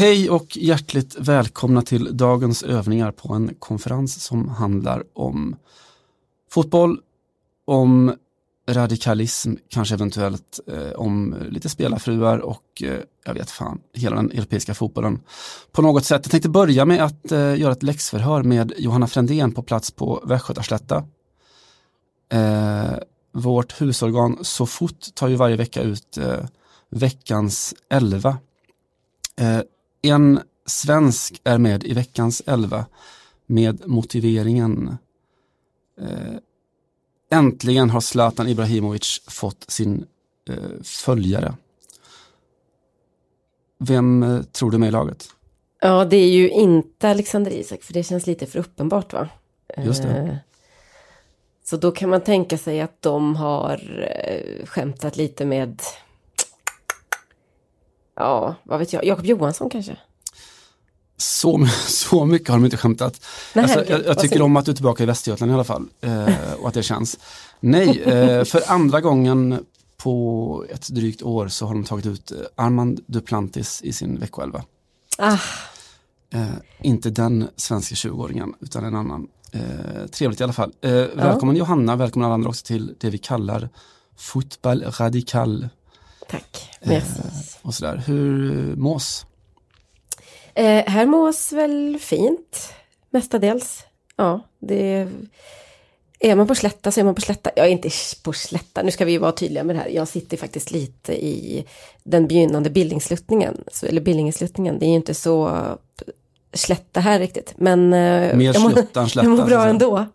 Hej och hjärtligt välkomna till dagens övningar på en konferens som handlar om fotboll, om radikalism, kanske eventuellt eh, om lite spelarfruar och eh, jag vet fan, hela den europeiska fotbollen på något sätt. Jag tänkte börja med att eh, göra ett läxförhör med Johanna Frändén på plats på Västgötaslätta. Eh, vårt husorgan SoFot tar ju varje vecka ut eh, veckans elva. Eh, en svensk är med i veckans elva med motiveringen eh, Äntligen har Zlatan Ibrahimovic fått sin eh, följare. Vem eh, tror du med i laget? Ja, det är ju inte Alexander Isak, för det känns lite för uppenbart va? Just det. Eh, Så då kan man tänka sig att de har eh, skämtat lite med, ja, vad vet jag, Jakob Johansson kanske? Så, så mycket har de inte skämtat. Nej, alltså, jag, jag tycker om att du är tillbaka i Västergötland i alla fall eh, och att det känns. Nej, eh, för andra gången på ett drygt år så har de tagit ut eh, Armand Duplantis i sin veckoelva. Ah, Eh, inte den svenska 20-åringen utan en annan. Eh, trevligt i alla fall. Eh, välkommen Johanna, välkommen alla andra också till det vi kallar fotboll radikal tack, eh, merci. och sådär. Hur mås? Eh, här mås väl fint, mestadels. Ja, det är man på slätta så är man på slätta. Jag är inte på slätta, nu ska vi ju vara tydliga med det här. Jag sitter faktiskt lite i den begynnande bildningssluttningen, eller bildningssluttningen. Det är ju inte så slätta här riktigt, men eh, Mer jag, mår, slätta, jag mår bra säga. ändå.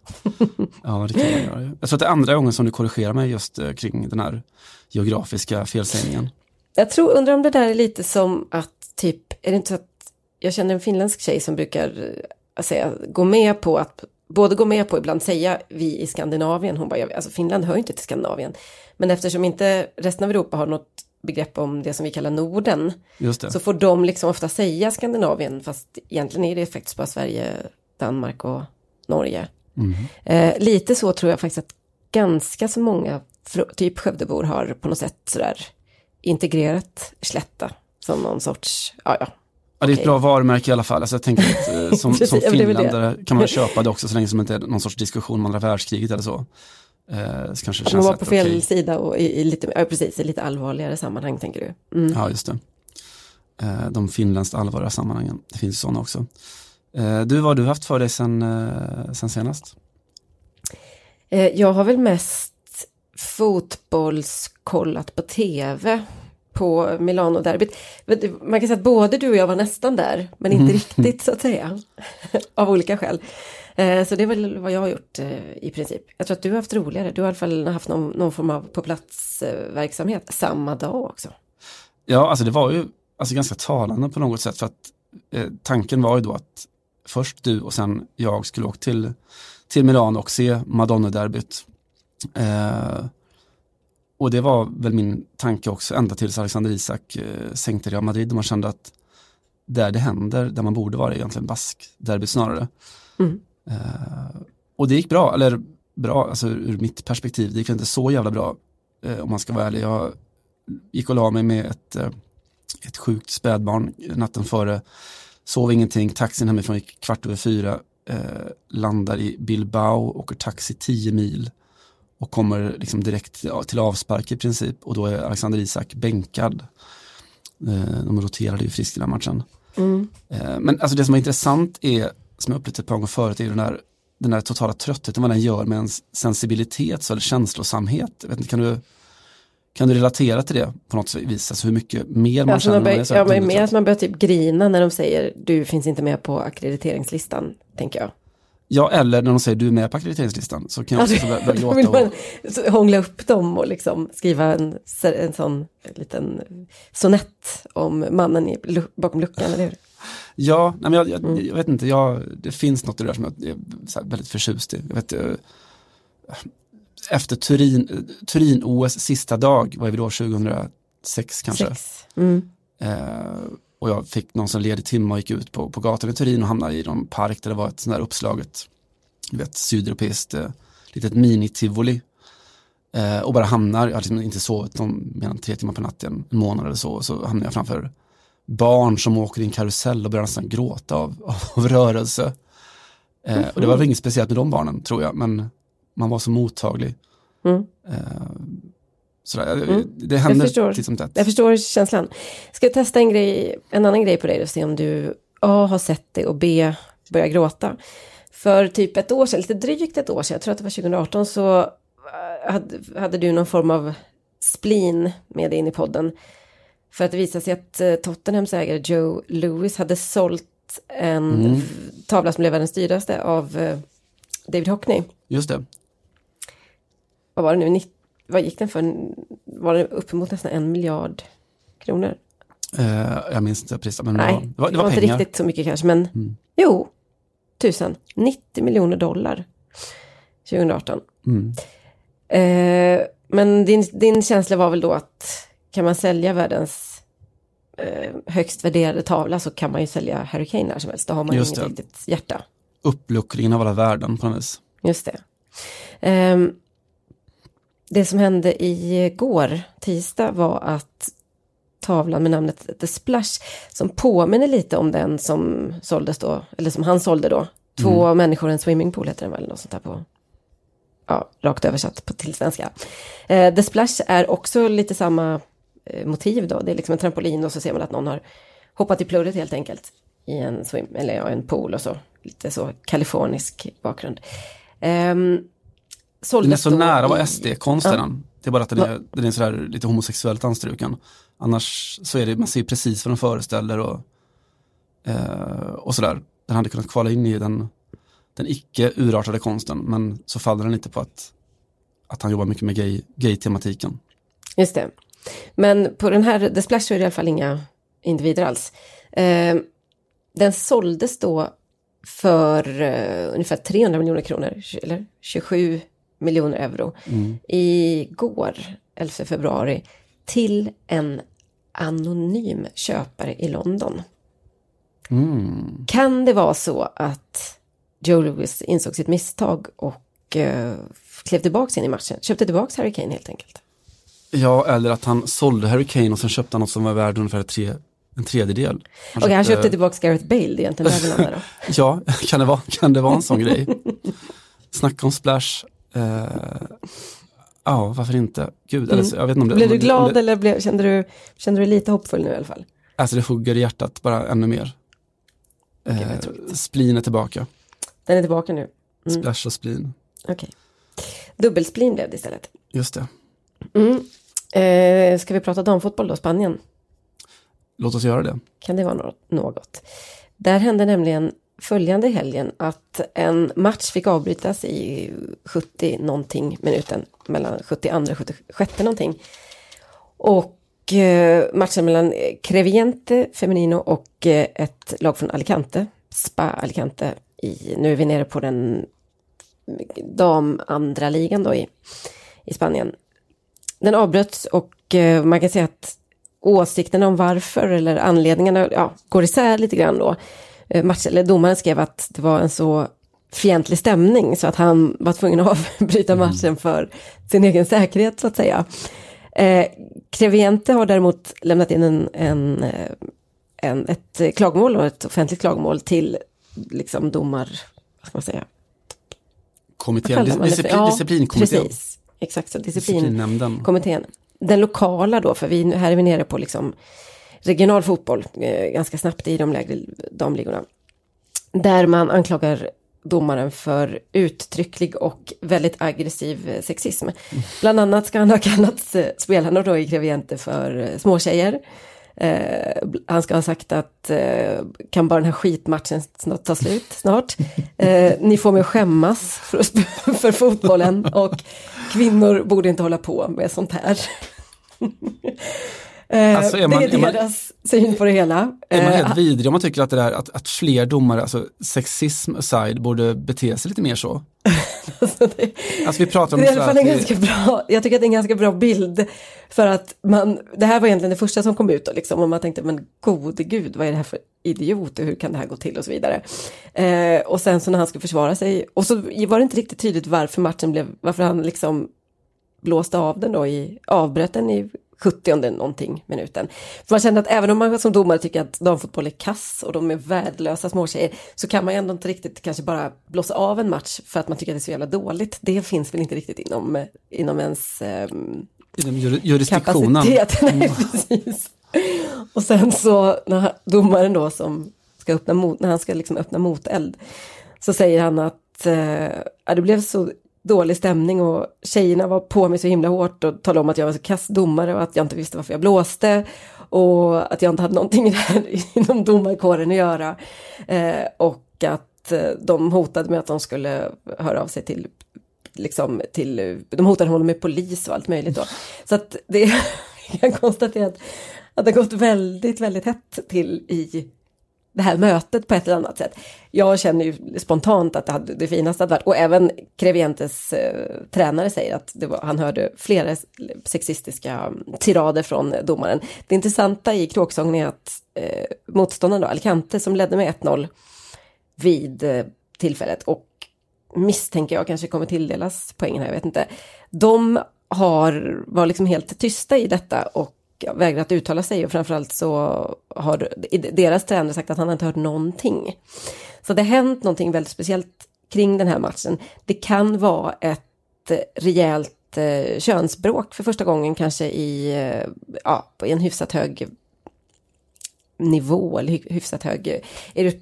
Ja, det kan man göra. Jag tror att det är andra gången som du korrigerar mig just eh, kring den här geografiska felsägningen. Jag tror, undrar om det där är lite som att typ, är det inte så att jag känner en finländsk tjej som brukar eh, säga, gå med på att, både gå med på ibland säga vi i Skandinavien, hon bara, jag- alltså Finland hör ju inte till Skandinavien. Men eftersom inte resten av Europa har något begrepp om det som vi kallar Norden, så får de liksom ofta säga Skandinavien, fast egentligen är det faktiskt bara Sverige, Danmark och Norge. Mhm. Eh, lite så tror jag faktiskt att ganska så många, typ Skövdebor, har på något sätt sådär integrerat slätta som någon sorts, ja ja. Ja, det är ett okej. bra varumärke i alla fall. Alltså, jag tänker att eh, som, som finländare kan man köpa det också så länge som det inte är någon sorts diskussion om andra världskriget eller så. Eh, så kanske det Man känns var rätt på fel okej. sida och i, i lite, ja precis, i lite allvarligare sammanhang tänker du. Mm. Ja, just det. Eh, de finländskt allvarliga sammanhangen. Det finns sådana också. Eh, du, vad har du haft för dig sen, eh, sen senast? Eh, jag har väl mest fotbollskollat på tv på Milano-derbyt. Man kan säga att både du och jag var nästan där, men inte riktigt så att säga. Av olika skäl. Eh, Så det är väl vad jag har gjort eh, i princip. Jag tror att du har haft roligare. Du har i alla fall haft någon, någon form av på plats eh, samma dag också. Ja, alltså det var ju alltså, ganska talande på något sätt för att eh, tanken var ju då att först du och sen jag skulle åka till, till Milano och se Madonna-derbyt. Eh, och det var väl min tanke också ända tills Alexander Isak eh, sänkte Real Madrid och man kände att där det händer, där man borde vara är egentligen bask-derbyt snarare. Mm. Eh, och det gick bra, eller bra, alltså ur mitt perspektiv, det gick inte så jävla bra eh, om man ska vara ärlig. Jag gick och la mig med ett, eh, ett sjukt spädbarn natten före, sov ingenting, taxin hemifrån gick kvart över fyra, eh, landar i Bilbao, åker taxi 10 mil och kommer liksom direkt till avspark i princip och då är Alexander Isak bänkad. Eh, de roterade ju friskt i den matchen. Mm. Eh, Men alltså det som är intressant är, som jag upplevt ett par gånger förut, är den där, den där totala tröttheten, vad den gör med ens sensibilitet eller känslosamhet. Jag vet inte, kan, du, kan du relatera till det på något vis? Alltså hur mycket mer man Alltså känner man när man bör, är så ja, här men mer dundertrött? att man börjar typ grina när de säger du finns inte med på akkrediteringslistan, tänker jag. Ja, eller när de säger du är med på akkrediteringslistan så kan jag också börja, börja Vill gråta. man Och, hångla upp dem och liksom skriva en, en sån liten sonett om mannen i, bakom luckan, eller hur? Ja, nej, men jag, jag, Mm. jag vet inte, jag, det finns något i det där som jag är här väldigt förtjust i. Jag vet, eh, efter Turin, Turin-OS sista dag, vad är vi då, 2006 kanske? Sex. Mm. Eh, och jag fick någon sån ledig timme och gick ut på, på gatan i Turin och hamnade i någon park där det var ett sånt där uppslaget, du vet, sydeuropeiskt eh, litet mini-tivoli. Eh, och bara hamnar, jag hade liksom inte sovit någon, mer än tre timmar på natten, en månad eller så, och så hamnar jag framför barn som åker i en karusell och börjar nästan gråta av, av rörelse. Eh, och det var väl inget speciellt med de barnen tror jag, men man var så mottaglig. Mm. Eh, sådär, Mm. Det händer titt som tätt. Jag förstår känslan. Ska jag testa en, grej, en annan grej på dig och se om du A har sett det och B börjar gråta. För typ ett år sedan, lite drygt ett år sedan, jag tror att det var 2018, så eh, hade, hade du någon form av spleen med in i podden. För att det visade sig att eh, Tottenhams ägare Joe Lewis hade sålt en Mm. tavla som blev världens dyraste av eh, David Hockney. Just det. Vad var det nu? Vad gick den för? Var det uppemot nästan en miljard kronor? Eh, jag minns inte priset, men Nej, det var, det var, inte pengar. riktigt så mycket kanske, men Mm. jo, tusen, 90 miljoner dollar 2018. Mm. Eh, men din, din känsla var väl då att kan man sälja världens eh, högst värderade tavla så kan man ju sälja Harry Kane när som helst. Då har man Just inget det. riktigt hjärta. Uppluckringen av alla värden på något vis. Just det. Ehm, det som hände igår, tisdag, var att tavlan med namnet The Splash, som påminner lite om den som såldes då, eller som han sålde då. Två människor i en swimmingpool heter den väl, något sånt där på, ja, rakt översatt på, till svenska. Eh, The Splash är också lite samma motiv då, det är liksom en trampolin och så ser man att någon har hoppat i plurret helt enkelt. I en swim, eller ja, en pool och så, lite så kalifornisk bakgrund. Um, Den är så nära att vara i- SD-konst Ja. Det är bara att den är, den är sådär lite homosexuellt anstruken. Annars så är det, man ser precis vad den föreställer och, eh, och sådär. Den hade kunnat kvala in i den, den icke urartade konsten, men så faller den lite på att, att han jobbar mycket med gay- gay-tematiken. Just det. Men på den här The Splash så är det i alla fall inga individer alls. Eh, den såldes då för eh, ungefär 300 miljoner kronor, eller 27 miljoner euro, Mm. igår, 11 februari, till en anonym köpare i London. Mm. Kan det vara så att Joe Lewis insåg sitt misstag och eh, klev tillbaka in i matchen, köpte tillbaka Harry Kane helt enkelt? Ja, eller att han sålde Harry Kane och sen köpte han något som var värd ungefär tre, en tredjedel. Okej, han köpte tillbaka Gareth Bale, det är egentligen vi landar då. Ja, kan det vara, kan det vara en sån grej? Snacka om splash. Eh, ja, varför inte? Gud, eller, så- jag vet inte om det, Mm. Blev du det- glad det, eller blev, kände, du, kände du dig lite hoppfull nu i alla fall? Alltså det hugger i hjärtat bara ännu mer. Eh, spleen är tillbaka. Den är tillbaka nu. Mm. Splash och spleen. Okej. Dubbelsplin blev det istället. Just det. Mm. Eh, ska vi prata damfotboll då, Spanien? Låt oss göra det. Kan det vara nå- något? Där hände nämligen följande helgen att en match fick avbrytas i 70 någonting minuten, mellan 72 och 76 någonting. Och eh, matchen mellan Creviente Femenino och eh, ett lag från Alicante, Spa Alicante, i, nu är vi nere på den dam andra ligan då i, i Spanien. Den avbröts och eh, man kan säga att åsikterna om varför eller anledningarna ja, går isär lite grann då. Eh, Match, eller domaren skrev att det var en så fientlig stämning så att han var tvungen att avbryta matchen för sin egen säkerhet så att säga. Eh, Creviente har däremot lämnat in en, en, eh, en, ett klagomål och ett offentligt klagomål till liksom domar, vad ska man säga? Kommittén, disciplin, Ja, disciplinkommittén. Precis, exakt så. Disciplin, Disciplinnämnden. kommittén. Den lokala då, för vi, här är vi nere på liksom regional fotboll, eh, ganska snabbt i de lägre damligorna. Där man anklagar domaren för uttrycklig och väldigt aggressiv eh, sexism. Bland annat ska han ha kallats eh, spelarna då i Creviente för eh, småtjejer. Eh, han ska ha sagt att eh, kan bara den här skitmatchen snart ta slut snart. Eh, ni får mig att skämmas för, för fotbollen och kvinnor borde inte hålla på med sånt här. eh, Alltså, är man- det är man- deras syn på det hela. Är man Eh, helt vidrig om man tycker att det där, att, att fler domare, alltså sexism aside, borde bete sig lite mer så? alltså, det, Alltså vi pratar om Det är i alla fall en det- ganska bra, jag tycker att det är en ganska bra bild. För att man, det här var egentligen det första som kom ut då liksom. Och man tänkte, men gode gud, vad är det här för idiot och hur kan det här gå till och så vidare. Eh, och sen så när han skulle försvara sig, och så var det inte riktigt tydligt varför matchen blev, varför han liksom blåste av den då i, avbröt den i 70 någonting minuten. För man känner att även om man som domare tycker att damfotboll är kass och de är värdelösa småtjejer så kan man ändå inte riktigt kanske bara blåsa av en match för att man tycker att det är så jävla dåligt. Det finns väl inte riktigt inom, inom ens um, inom jurisdiktionen. Kapacitet. Nej, precis. Och sen så när domaren då som ska öppna mot, när han ska liksom öppna moteld så säger han att eh, det blev så dålig stämning och tjejerna var på mig så himla hårt och talade om att jag var så kass domare och att jag inte visste varför jag blåste och att jag inte hade någonting där inom domarkåren att göra. Eh, och att eh, de hotade med att de skulle höra av sig till liksom till, de hotade honom med polis och allt möjligt då. Så att det, jag kan konstatera att, att det har gått väldigt, väldigt hett till i det här mötet på ett eller annat sätt. Jag känner ju spontant att det, hade, det finaste hade varit, och även Crevientes eh, tränare säger att var, han hörde flera sexistiska mm, tirader från domaren. Det intressanta i kråksången är att eh, motståndaren då, Alicante, som ledde med 1-0 vid eh, tillfället och misstänker jag kanske kommer tilldelas poängen här, jag vet inte. De har, var liksom helt tysta i detta och vägrat uttala sig och framförallt så har deras tränare sagt att han inte hört någonting. Så det har hänt någonting väldigt speciellt kring den här matchen. Det kan vara ett eh, rejält eh, könsbråk för första gången kanske i, eh, ja, på en hyfsat hög nivå, eller hyfsat hög eh,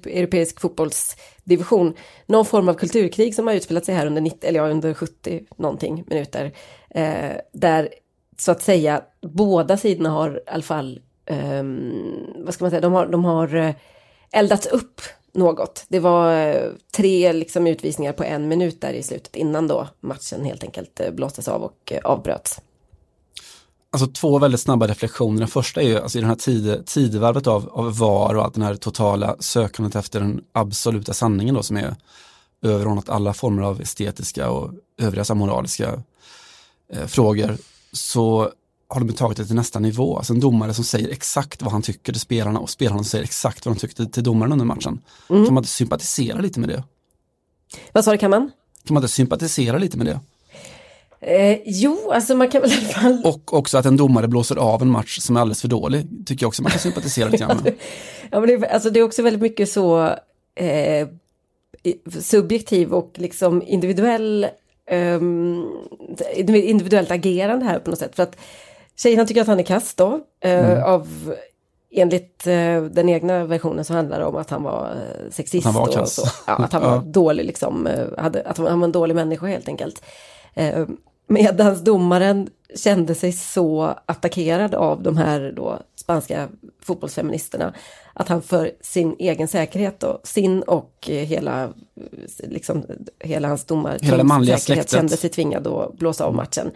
europeisk fotbollsdivision. Någon form av kulturkrig som har utspelat sig här under, 90, eller ja, under 70 någonting minuter. Eh, där så att säga båda sidorna har i alla fall, um, vad ska man säga, de har, de har eh, eldats upp något. Det var eh, tre liksom utvisningar på en minut där i slutet innan då matchen helt enkelt eh, blåstes av och avbröts. Alltså två väldigt snabba reflektioner. Den första är ju alltså i den här tid, tidevarvet av, av VAR och allt den här totala sökandet efter den absoluta sanningen då som är överordnat alla former av estetiska och övriga moraliska eh, frågor så har de tagit det till nästa nivå. Alltså en domare som säger exakt vad han tycker till spelarna och spelarna som säger exakt vad de tyckte till domaren under matchen. Mm. Kan man inte sympatisera lite med det? Vad sa du, kan man? Kan man inte sympatisera lite med det? Eh, jo, alltså man kan väl i alla fall... Och också att en domare blåser av en match som är alldeles för dålig, tycker jag också man kan sympatisera lite grann med. ja, men det, alltså det är också väldigt mycket så eh, subjektiv och liksom individuell um, individuellt agerande här på något sätt. För att tjejerna tycker att han är kass då. Uh, mm. av, enligt uh, den egna versionen så handlar det om att han var uh, sexist. Att han var och så. Ja, att han var dålig liksom. hade, att han var en dålig människa helt enkelt. Uh, Medan domaren kände sig så attackerad av de här då spanska fotbollsfeministerna att han för sin egen säkerhet och sin och hela, liksom, hela hans domarsäkerhet kände sig tvingad att blåsa av matchen.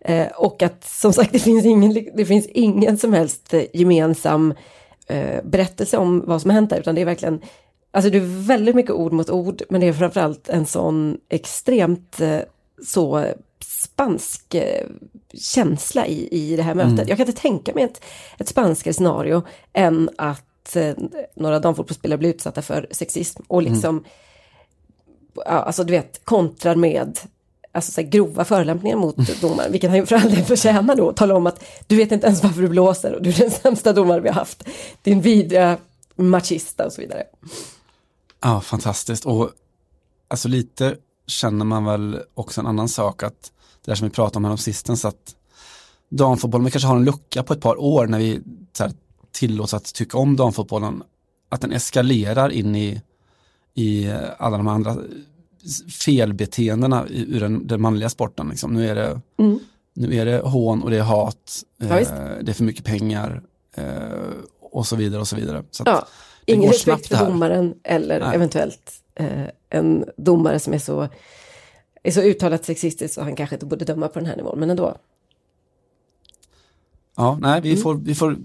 Eh, och att som sagt det finns ingen, det finns ingen som helst gemensam eh, berättelse om vad som hänt där utan det är verkligen Alltså det är väldigt mycket ord mot ord men det är framförallt en sån extremt eh, så spansk eh, känsla i, i det här mötet. Mm. Jag kan inte tänka mig ett, ett spanskare scenario än att eh, några damfotbollsspelare blir utsatta för sexism och mm. liksom, mm. ja, alltså du vet, kontrar med alltså, så här, grova förolämpningar mot mm. domaren, vilket han ju för all del förtjänar då, tala om att du vet inte ens varför du blåser och du är den sämsta domare vi har haft, din vidriga machista och så vidare. Ja, fantastiskt och alltså lite känner man väl också en annan sak att det där som vi pratade om häromsistens att damfotbollen kanske har en lucka på ett par år när vi så här, tillåts att tycka om damfotbollen. Att den eskalerar in i, i alla de andra felbeteendena ur den, den manliga sporten. Liksom. Nu, är det, mm. nu är det hån och det är hat, ja, eh, det är för mycket pengar eh, och så vidare och så vidare. Så ja, ingen respekt för domaren eller Nej. eventuellt eh, en domare som är så är så uttalat sexistisk så han kanske inte borde döma på den här nivån, men ändå. Ja, nej, vi, mm. får, vi får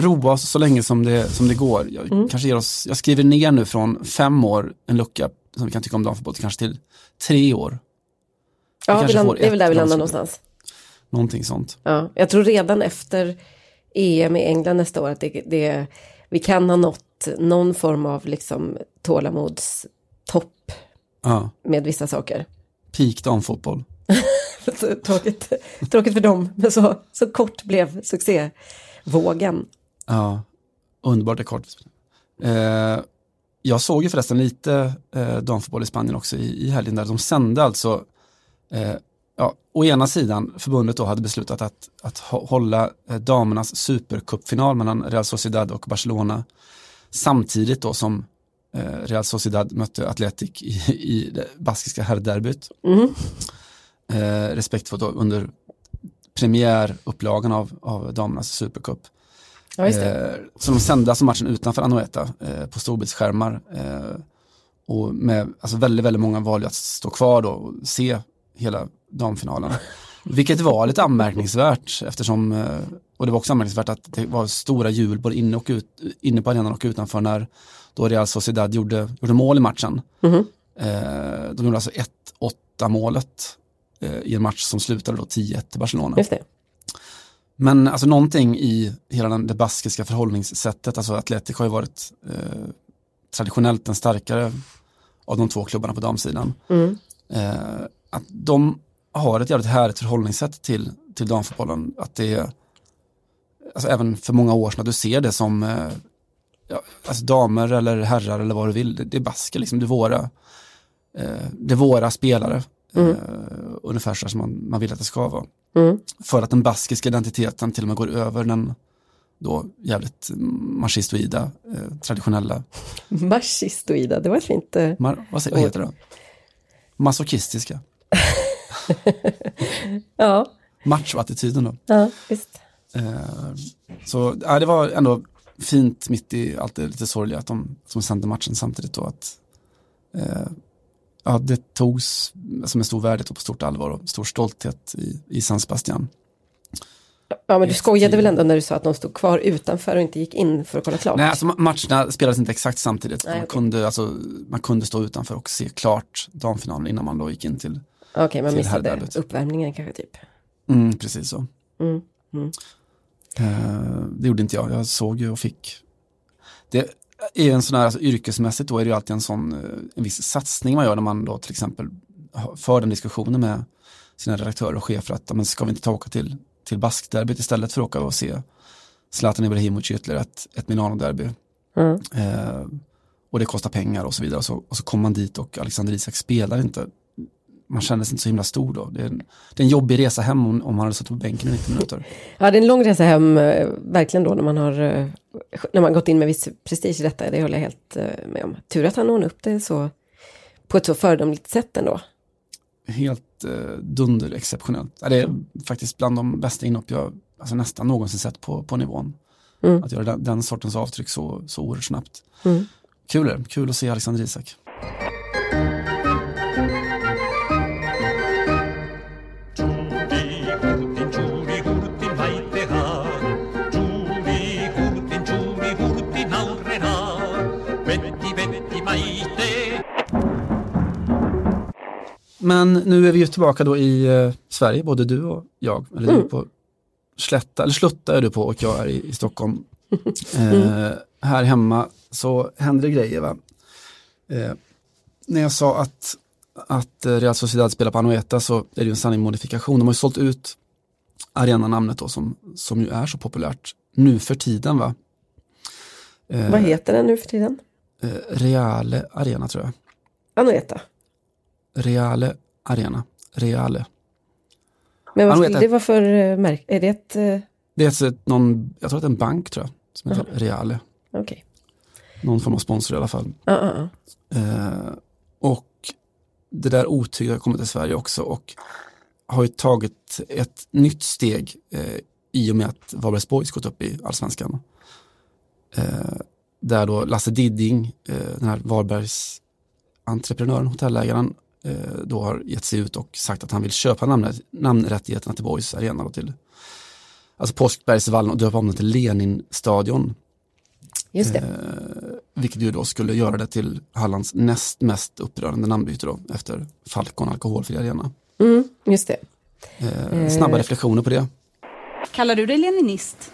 roa oss så länge som det, som det går. Jag, mm. kanske ger oss, jag skriver ner nu från fem år en lucka som vi kan tycka om damfotboll kanske till tre år. Ja, vi land, det är väl där vi landar någonstans. Någonting sånt. Ja, jag tror redan efter EM i England nästa år att det, det, vi kan ha nått någon form av liksom tålamodstopp ja. med vissa saker peak damfotboll. tråkigt, tråkigt för dem, men så, så kort blev succévågen. Ja, underbart rekord. Eh, jag såg ju förresten lite eh, damfotboll i Spanien också i, i helgen där de sände alltså eh, ja, å ena sidan förbundet då hade beslutat att, att hålla eh, damernas supercupfinal mellan Real Sociedad och Barcelona samtidigt då som eh, Real Sociedad mötte Atletic i, i det baskiska herrderbyt. Mm. Eh, respektfullt under premiärupplagan av, av damernas supercup. Ja, eh, så de sände alltså matchen utanför Anoeta eh, på storbildsskärmar. Eh, och med alltså väldigt, väldigt många valde att stå kvar då och se hela damfinalen. Vilket var lite anmärkningsvärt eftersom, eh, och det var också anmärkningsvärt att det var stora hjul både inne, och ut, inne på arenan och utanför när då Real Sociedad gjorde, gjorde mål i matchen. Mm -hmm. de gjorde alltså 1-8 målet i en match som slutade då 10-1 till Barcelona. Just det. Men alltså någonting i hela det baskiska förhållningssättet, alltså Atletic har ju varit eh, traditionellt den starkare av de två klubbarna på damsidan. Mm. Eh, att de har ett jävligt härligt förhållningssätt till, till damfotbollen. Att det är, alltså även för många år sedan, att du ser det som eh, ja, alltså damer eller herrar eller vad du vill. Det, det är basker, liksom, det, är våra, eh, det är våra spelare. Mm. Ungefär så som man, man vill att det ska vara. Mm. För att den baskiska identiteten till och med går över den då jävligt marxistoida, eh, traditionella. Marxistoida, det var fint... Eh, Mar vad, säger, vad heter det? Masochistiska. ja. Machoattityden då. Ja, visst. Eh, så ja, det var ändå fint mitt i allt det lite sorgliga att de som sände matchen samtidigt då att eh, ja, det togs som en stor värde och på stort allvar och stor stolthet i, i San Sebastian. Ja, men du skojade väl ändå när du sa att de stod kvar utanför och inte gick in för att kolla klart? Nej, alltså matcherna spelades inte exakt samtidigt. Nej, man, okay. kunde, alltså, man kunde stå utanför och se klart damfinalen innan man då gick in till Okej, okay, man missade uppvärmningen kanske typ. Mm, precis så. Mm, mm. Uh, det gjorde inte jag, jag såg ju och fick. Det är en sån här, alltså, yrkesmässigt då är det ju alltid en sån, eh, en viss satsning man gör när man då till exempel för den diskussionen med sina redaktörer och chefer att men ska vi inte ta åka till, till baskderbyt istället för att åka och se Zlatan Ibrahimovic ytterligare ett, ett Milano-derby. Mm. Uh, och det kostar pengar och så vidare. Och så, och så kommer man dit och Alexander Isak spelar inte man känner sig inte så himla stor då. Det är en, det är en jobbig resa hem om, om man hade suttit på bänken i 90 minuter. Ja, det är en lång resa hem, eh, verkligen då, när man har eh, när man gått in med viss prestige i detta. Det håller jag helt eh, med om. Tur att han ordnade upp det så, på ett så föredömligt sätt ändå. Helt eh, dunder exceptionellt. Det är faktiskt bland de bästa inhopp jag alltså nästan någonsin sett på, på nivån. Mm. Att göra den, den, sortens avtryck så, så oerhört snabbt. Mm. Kul, kul att se Alexander Isak. Nu är vi ju tillbaka då i eh, Sverige, både du och jag. Eller mm. du på Slätta, eller Slutta är du på och jag är i, i Stockholm. Eh, här hemma så händer det grejer. Va? Eh, när jag sa att, att Real Sociedad spelar på Anoeta så är det ju en sanning modifikation. De har ju sålt ut arenanamnet då som, som ju är så populärt nu för tiden. va? Eh, Vad heter den nu för tiden? Eh, Reale Arena tror jag. Anoeta? Reale Arena. Reale. Men vad skulle det vara för uh, märke? Är det ett... Uh... Det är ett, någon, jag tror att det är en bank tror jag, som heter uh -huh. Reale. Okay. Någon form av sponsor i alla fall. -uh. Uh, och det där otyget har kommit till Sverige också och har ju tagit ett nytt steg eh, i och med att Varbergs Boys gått upp i allsvenskan. Eh, där då Lasse Didding, eh, den här Varbergs entreprenören, hotellägaren, Eh, då har gett sig ut och sagt att han vill köpa namnet, namnrättigheterna till Boys Arena. Då till, alltså Påskbergsvallen och döpa om den till Leninstadion. Just det. Eh, vilket ju då skulle göra det till Hallands näst mest upprörande namnbyte då efter Falcon alkoholfri arena. Mm, just det. Eh, snabba eh. reflektioner på det. Kallar du dig leninist?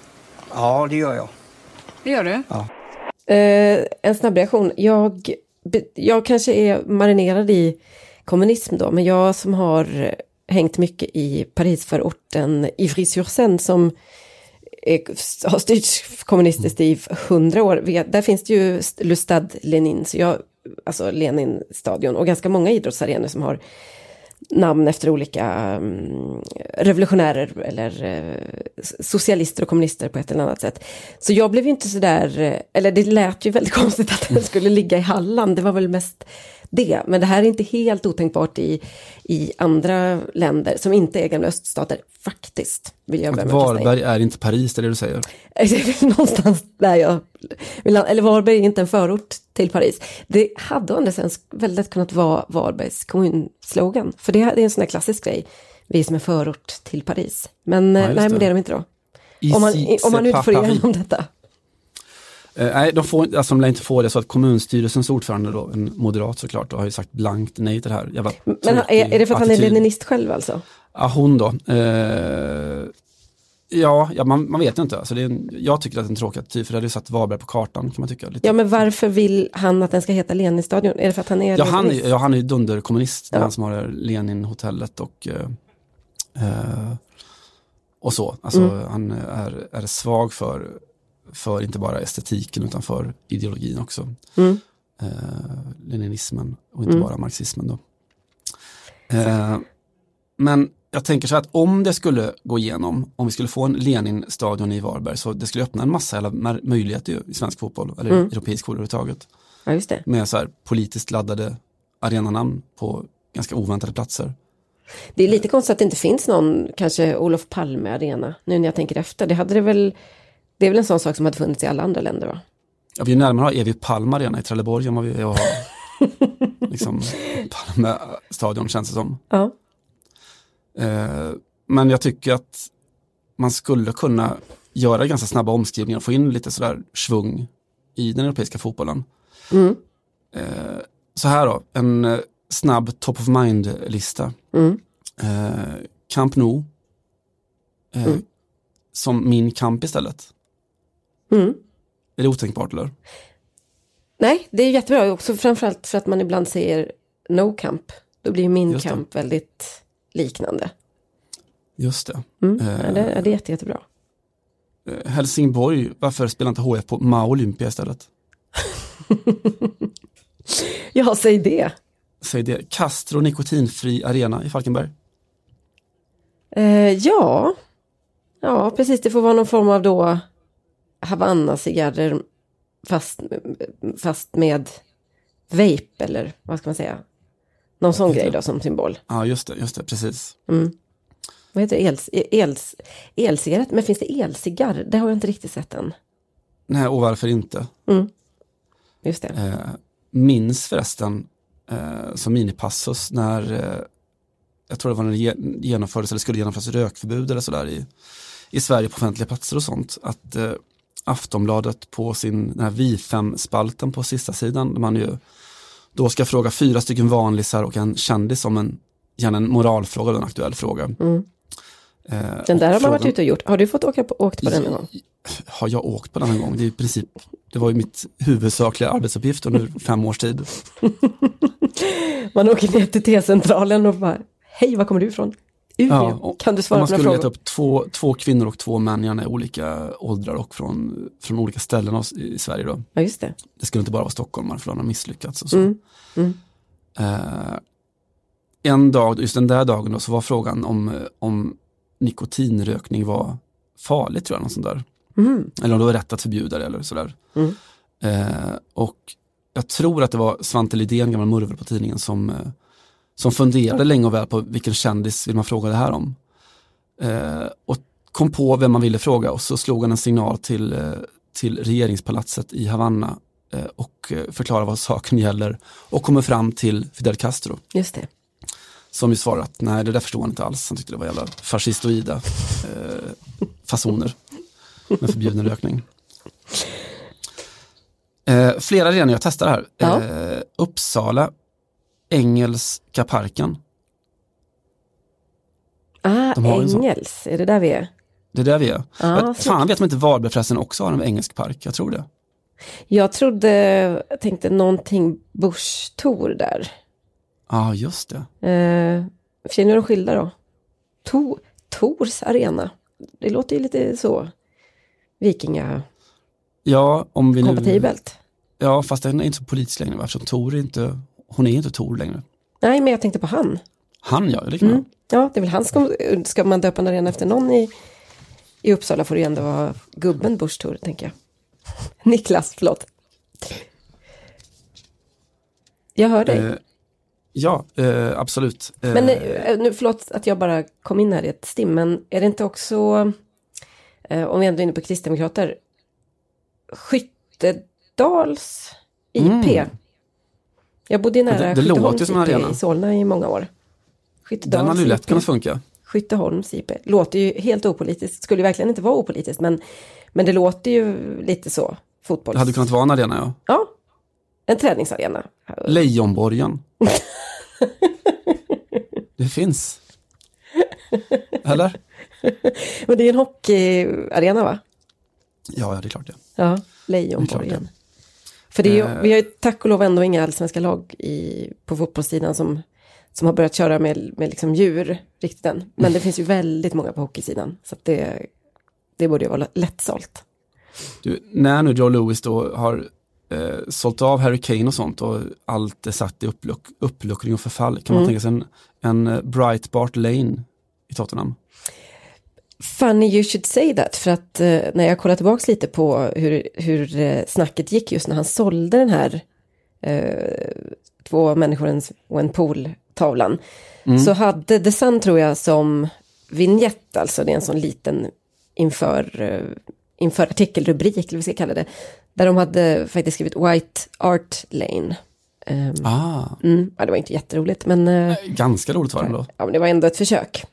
Ja, det gör jag. Det gör du? Ja. Eh, en snabb reaktion. Jag, jag kanske är marinerad i kommunism då, men jag som har hängt mycket i Parisförorten Ivry-sur-Seine som är, har styrts kommunistiskt i hundra år. Där finns det ju Le Stade Lenin, så jag, alltså Lenin-stadion och ganska många idrottsarenor som har namn efter olika mm, revolutionärer eller eh, socialister och kommunister på ett eller annat sätt. Så jag blev ju inte sådär, eh, eller det lät ju väldigt konstigt att den skulle ligga i Halland, det var väl mest det. Men det här är inte helt otänkbart i, i andra länder som inte är gamla öststater, faktiskt. Vill jag att. Varberg är inte Paris, det är det du säger. Någonstans där jag vill, eller Varberg är inte en förort till Paris. Det hade å andra sidan väldigt kunnat vara Varbergs kommunslogan. För det är en sån här klassisk grej. Vi är som en förort till Paris. Men Ja, eh, nej, men det är de inte då. Om man, om man nu får igenom detta. Eh, nej, de, får, alltså, de lär inte få det så att kommunstyrelsens ordförande då, en moderat såklart, då, har ju sagt blankt nej till det här. Jävla Men är, är det för att han är leninist själv alltså? Ja, hon då. Eh, ja, ja man, man vet inte. Alltså, det är en, jag tycker att det är en tråkig attityd, för det hade ju satt Varberg på kartan kan man tycka. Lite. Ja, men varför vill han att den ska heta Leninstadion? Är det för att han är Ja, han, är- ja, han är ju dunderkommunist, Ja. han som har Lenin-hotellet och, eh, eh, och så. Alltså, Mm. Han är, är svag för, för inte bara estetiken utan för ideologin också. Mm. Eh, leninismen och inte Mm. bara marxismen. Då. Eh, men jag tänker så här att om det skulle gå igenom, om vi skulle få en Lenin-stadion i Varberg, så det skulle öppna en massa jävla möjligheter i svensk fotboll, eller Mm. europeisk fotboll överhuvudtaget Ja, just det. med så här politiskt laddade arenanamn på ganska oväntade platser. Det är lite konstigt att det inte finns någon, kanske Olof Palme Arena, nu när jag tänker efter. Det hade det väl, det är väl en sån sak som hade funnits i alla andra länder va? Ja, vi är närmare att ha Evi Palme Arena i Trelleborg än vad vi är att ha liksom, känns det som. Ja. Eh, men jag tycker att man skulle kunna göra ganska snabba omskrivningar och få in lite sådär svung i den europeiska fotbollen. Mm. Eh, så här då, en eh, snabb top of mind-lista. Mm. Eh, Camp Nou. Eh, Mm. Som min kamp istället. Mm. Är det otänkbart eller? Nej, det är jättebra också framförallt för att man ibland säger no camp. Då blir min kamp väldigt liknande. Just det. Mm. Eh. Ja, det, det är jätte, jättebra. Eh, Helsingborg, varför spelar inte HF på Mao Olympia istället? Ja, säg det. Säg det. Castro nikotinfri arena i Falkenberg. Eh, ja. ja, precis. Det får vara någon form av då Havanna-cigarrer fast, fast med vape eller vad ska man säga? Någon sån grej då som symbol. Ja, just det, just det, precis. Mm. Vad heter det? Els, els, elcigarett? Men finns det elcigarr? Det har jag inte riktigt sett än. Nej, och varför inte? Mm. Just det. Eh, minns förresten eh, som minipassus när, eh, jag tror det var när det ge- genomfördes eller skulle genomföras rökförbud eller sådär i, i Sverige på offentliga platser och sånt. Att eh, Aftonbladet på sin den här Vi5-spalten på sista sidan, där man ju då ska fråga fyra stycken vanlisar och en kändis om en, gärna en moralfråga eller en aktuell fråga. Mm. Eh, Den där har man varit frågan- ute och gjort. Har du fått åka på, åkt på den någon gång? Har jag åkt på den en gång? Det är i princip, det var ju mitt huvudsakliga arbetsuppgift under fem års tid. Man åker ner till T-centralen och bara, hej, var kommer du ifrån? Ja, och- kan du svara man på några skulle leta upp två, två kvinnor och två män, gärna i olika åldrar och från, från olika ställen av- i Sverige då. Ja, just det. Det skulle inte bara vara stockholmare för då har de misslyckats och så. Mm. Mm. Eh, en dag, just den där dagen då, så var frågan om, eh, om nikotinrökning var farligt tror jag, något sånt där. Mm. Eller om det var rätt att förbjuda det eller sådär. Mm. Eh, och jag tror att det var Svante Lidén, gammal murvel på tidningen, som, eh, som funderade länge och väl på vilken kändis vill man fråga det här om. Eh, och kom på vem man ville fråga och så slog han en signal till, eh, till regeringspalatset i Havanna eh, och eh, förklarade vad saken gäller och kommer fram till Fidel Castro Just det. som ju svarar att nej det där förstår han inte alls, han tyckte det var jävla fascistoida eh, fasoner med förbjuden rökning. Eh, flera arenor jag testar här. Ja. Eh, Uppsala, Engelska parken. Ah. Engels, är det där vi är? Det är där vi är. Jag, fan vet om inte Varberg förresten också har en engelsk park, jag tror det. Jag trodde, jag tänkte någonting Thor där. Ja, just det. Eh, Känner du de skilda då? To, Tors arena. Det låter ju lite så vikingakompatibelt. Ja, om vi nu... Ja, fast den är inte så politisk längre eftersom Tor är inte, hon är inte Tor längre. Nej, men jag tänkte på han. Han ja, det kan mm. Ja, det är väl han som, ska man döpa en arena efter någon i, i Uppsala får det ju ändå vara gubben Busch Thor, tänker jag. Niklas, förlåt. Jag hör dig. Eh, ja, eh, absolut. Eh, men eh, nu, förlåt att jag bara kom in här i ett stim, men är det inte också, eh, om vi ändå är inne på kristdemokrater, Skyttedals IP? Mm. Jag bodde nära det, det Skytteholms IP i Solna i många år. Den hade ju lätt kunnat funka. Skytteholms IP. Låter ju helt opolitiskt, skulle verkligen inte vara opolitiskt, men, men det låter ju lite så. Fotbolls... Det hade kunnat vara en arena, ja. Ja, en träningsarena. Lejonborgen. det finns. Eller? Men det är en hockeyarena, va? Ja, det är klart det. Ja, Lejonborgen. För det är ju, eh. vi har ju tack och lov ändå inga allsvenska lag i, på fotbollssidan som som har börjat köra med, med liksom djur riktigt än. Men det finns ju väldigt många på hockeysidan. Så det, det borde ju vara lättsålt. Du, när nu Joe Lewis då har eh, sålt av Harry Kane och sånt och allt är satt i uppluck, uppluckring och förfall. Kan man mm. tänka sig en, en eh, Breitbart Lane i Tottenham? Funny you should say that, för att eh, när jag kollar tillbaka lite på hur, hur eh, snacket gick just när han sålde den här eh, två människor och en pool tavlan. Mm. Så hade The Sun tror jag som vignett, alltså det är en sån liten inför, uh, inför artikelrubrik, eller vad vi ska kalla det. Där de hade faktiskt skrivit White Art Lane. Um, ah. Mm, ja, det var inte jätteroligt men... Uh, Ganska roligt var det ändå. Ja men det var ändå ett försök.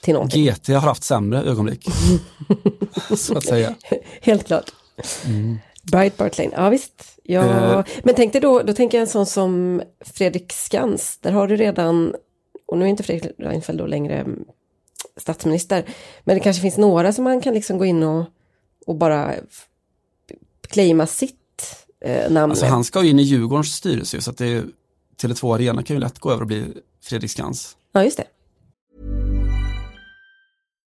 Till någonting. GT har haft sämre ögonblick. så att säga. Helt klart. Mm. Breitbart Lane, ja visst. Ja, uh, men tänk dig då, då tänker jag en sån som Fredrik Skans, där har du redan, och nu är inte Fredrik Reinfeldt då längre statsminister, men det kanske finns några som man kan liksom gå in och, och bara claima sitt eh, namn Alltså han ska ju in i Djurgårdens styrelse, så att det Tele2 Arena kan ju lätt gå över och bli Fredrik Skans. Ja, just det.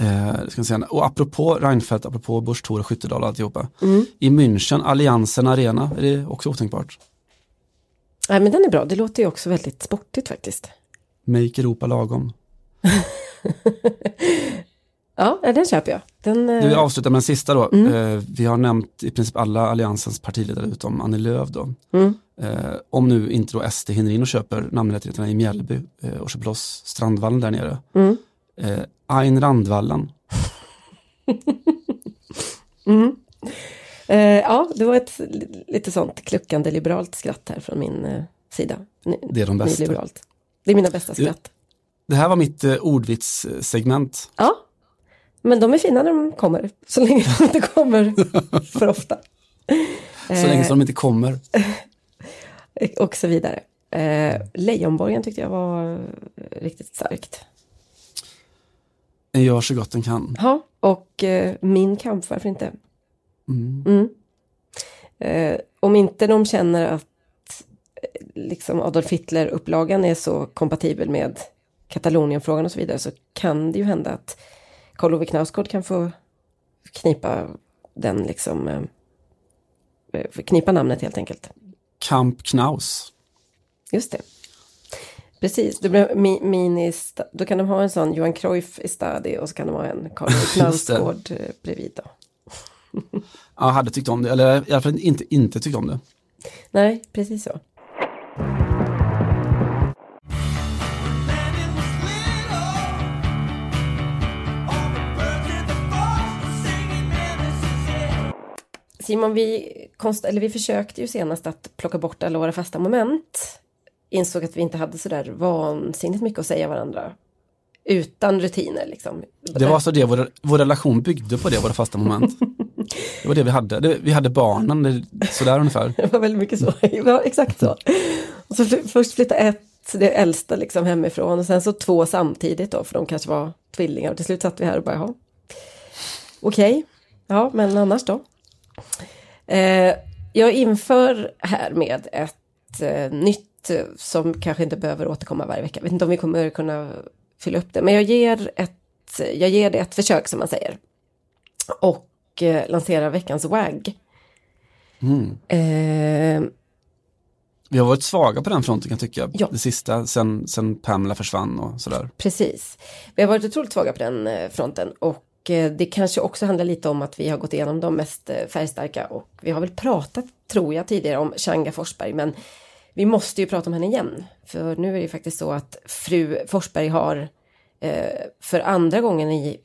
Eh, ska säga, och apropå Reinfeldt, apropå Busch, Thor och Skyttedal och alltihopa. Mm. I München, Alliansen Arena, är det också otänkbart? Nej men den är bra, det låter ju också väldigt sportigt faktiskt. Make Europa lagom. ja, den köper jag. Den, eh... Vi avslutar med den sista då. Mm. Eh, vi har nämnt i princip alla Alliansens partiledare utom Annie Lööf då. Mm. Eh, om nu inte då SD hinner in och köper namnrättigheterna i Mjällby eh, och köper loss Strandvallen där nere. Mm. Eh, Ayn Randvallen. mm. eh, ja, det var ett lite sånt kluckande liberalt skratt här från min eh, sida. Det är de bästa. Liberalt. Det är mina bästa skratt. Det, det här var mitt eh, ordvitssegment. Ja, men de är fina när de kommer, så länge de inte kommer för ofta. så länge som de inte kommer. och så vidare. Eh, Lejonborgen tyckte jag var riktigt starkt. En gör så gott den kan. Ja, och eh, min kamp, varför inte? Mm. Mm. Eh, om inte de känner att eh, liksom Adolf Hitler-upplagan är så kompatibel med Katalonienfrågan och så vidare så kan det ju hända att Karl Ove Knausgård kan få knipa den liksom eh, eh knipa namnet helt enkelt. Kamp Knaus. Just det. Precis, det blir mi, mini, då kan de ha en sån Johan Cruyff i stadi och så kan de ha en Karl Knausgård eh, bredvid. Då. ja, hade tyckt om det, eller i alla fall inte, inte tyckt om det. Nej, precis så. Simon, vi, konst, eller vi försökte ju senast att plocka bort alla våra fasta moment. Insåg att vi inte hade sådär vansinnigt mycket att säga varandra. Utan rutiner liksom. Det var alltså det, vår, vår relation byggde på det, våra fasta moment. Det var det vi hade. Det, vi hade barnen, sådär ungefär. Det var väldigt mycket så. Ja, exakt så. Och så först flytta ett, det äldsta liksom hemifrån och sen så två samtidigt då, för de kanske var tvillingar. Och till slut satt vi här och bara, jaha. Okej, okay. ja men annars då? Eh, jag inför här med ett eh, nytt eh, som kanske inte behöver återkomma varje vecka. Jag vet inte om vi kommer kunna fylla upp det, men jag ger, ett, jag ger det ett försök som man säger. Och eh, lanserar veckans WAG. Mm. Eh, vi har varit svaga på den fronten kan jag tycka, ja. det sista, sen, sen Pamela försvann och sådär. Precis. Vi har varit otroligt svaga på den eh, fronten och Eh, det kanske också handlar lite om att vi har gått igenom de mest eh, färgstarka och vi har väl pratat, tror jag, tidigare om Changa Forsberg, men vi måste ju prata om henne igen. För nu är det ju faktiskt så att fru Forsberg har eh, för andra gången i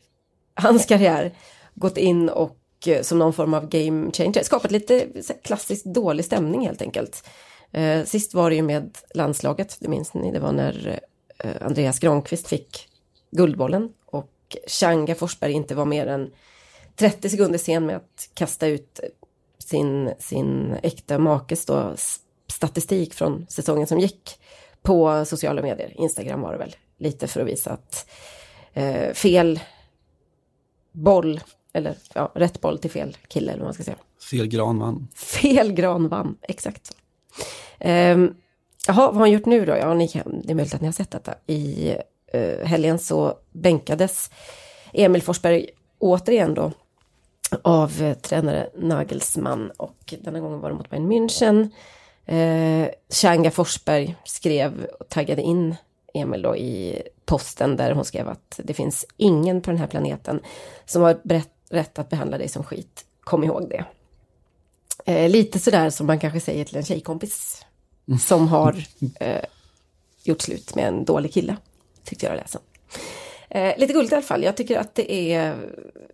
hans karriär gått in och som någon form av game changer, skapat lite klassiskt dålig stämning helt enkelt. sist var det ju med landslaget, det minns ni, det var när Andreas Granqvist fick Guldbollen Changa Forsberg inte var mer än 30 sekunder sen med att kasta ut sin, sin äkta makes då, statistik från säsongen som gick på sociala medier. Instagram var det väl, lite för att visa att eh, fel boll, eller ja, rätt boll till fel kille eller vad man ska säga. Fel gran vann. Fel gran vann, exakt så. Eh, jaha, vad har han gjort nu då? Ja, ni kan, det är möjligt att ni har sett detta. I eh, helgen så bänkades Emil Forsberg återigen då av eh, tränare Nagelsmann och denna gången var det mot Bayern München. Eh, Changa Forsberg skrev och taggade in Emil då i posten där hon skrev att det finns ingen på den här planeten som har berätt, rätt att behandla dig som skit. Kom ihåg det. Eh, lite sådär som man kanske säger till en tjejkompis som har eh, gjort slut med en dålig kille tyckte jag läsa. Eh, lite gulligt i alla fall. Jag tycker att det är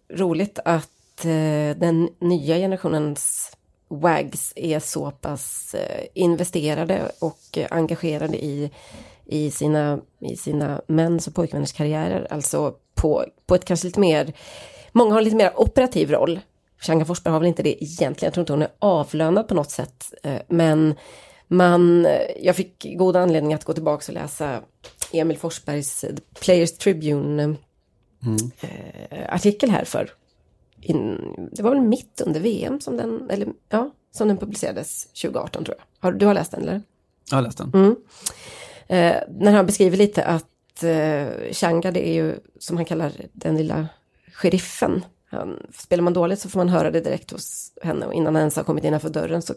roligt att eh, den nya generationens WAGs är så pass eh, investerade och eh, engagerade i, i, sina, i sina mäns och pojkvänners karriärer. Alltså på, på ett kanske lite mer, många har lite mer operativ roll. Changa Forsberg har väl inte det egentligen, jag tror inte hon är avlönad på något sätt. Eh, men man, eh, jag fick god anledning att gå tillbaka och läsa Emil Forsbergs Players Tribune mm. eh, artikel här för. In, det var väl mitt under VM som den, eller ja, som den publicerades 2018 tror jag. Har, du har läst den eller? Jag har läst den. Mm. Eh, när han beskriver lite att eh, Changa det är ju som han kallar den lilla sheriffen. Han, spelar man dåligt så får man höra det direkt hos henne och innan han ens har kommit innanför dörren så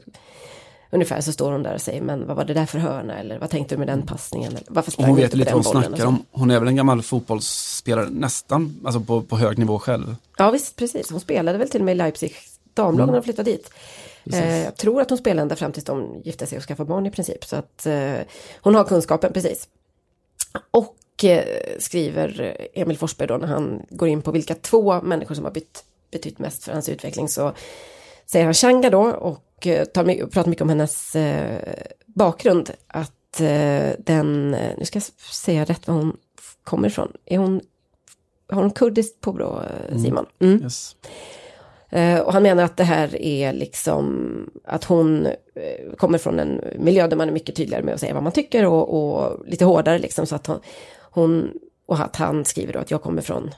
Ungefär så står hon där och säger, men vad var det där för hörna? Eller vad tänkte du med den passningen? Eller, varför sprang hon vet lite vad hon snackar om. Hon är väl en gammal fotbollsspelare, nästan, alltså på, på hög nivå själv. Ja visst, precis. Hon spelade väl till och med i Leipzig damlag mm. när hon flyttade dit. Eh, jag tror att hon spelade ända fram tills de gifte sig och skaffade barn i princip. Så att eh, hon har kunskapen precis. Och eh, skriver Emil Forsberg då när han går in på vilka två människor som har bytt, betytt mest för hans utveckling så säger han Changa då och eh, tar, pratar mycket om hennes eh, bakgrund. Att eh, den, nu ska jag säga rätt var hon kommer ifrån. Är hon, har hon kurdiskt påbrå, mm. Simon? Mm. Yes. Och han menar att det här är liksom att hon kommer från en miljö där man är mycket tydligare med att säga vad man tycker och, och lite hårdare liksom så att hon, hon och att han skriver då att jag kommer från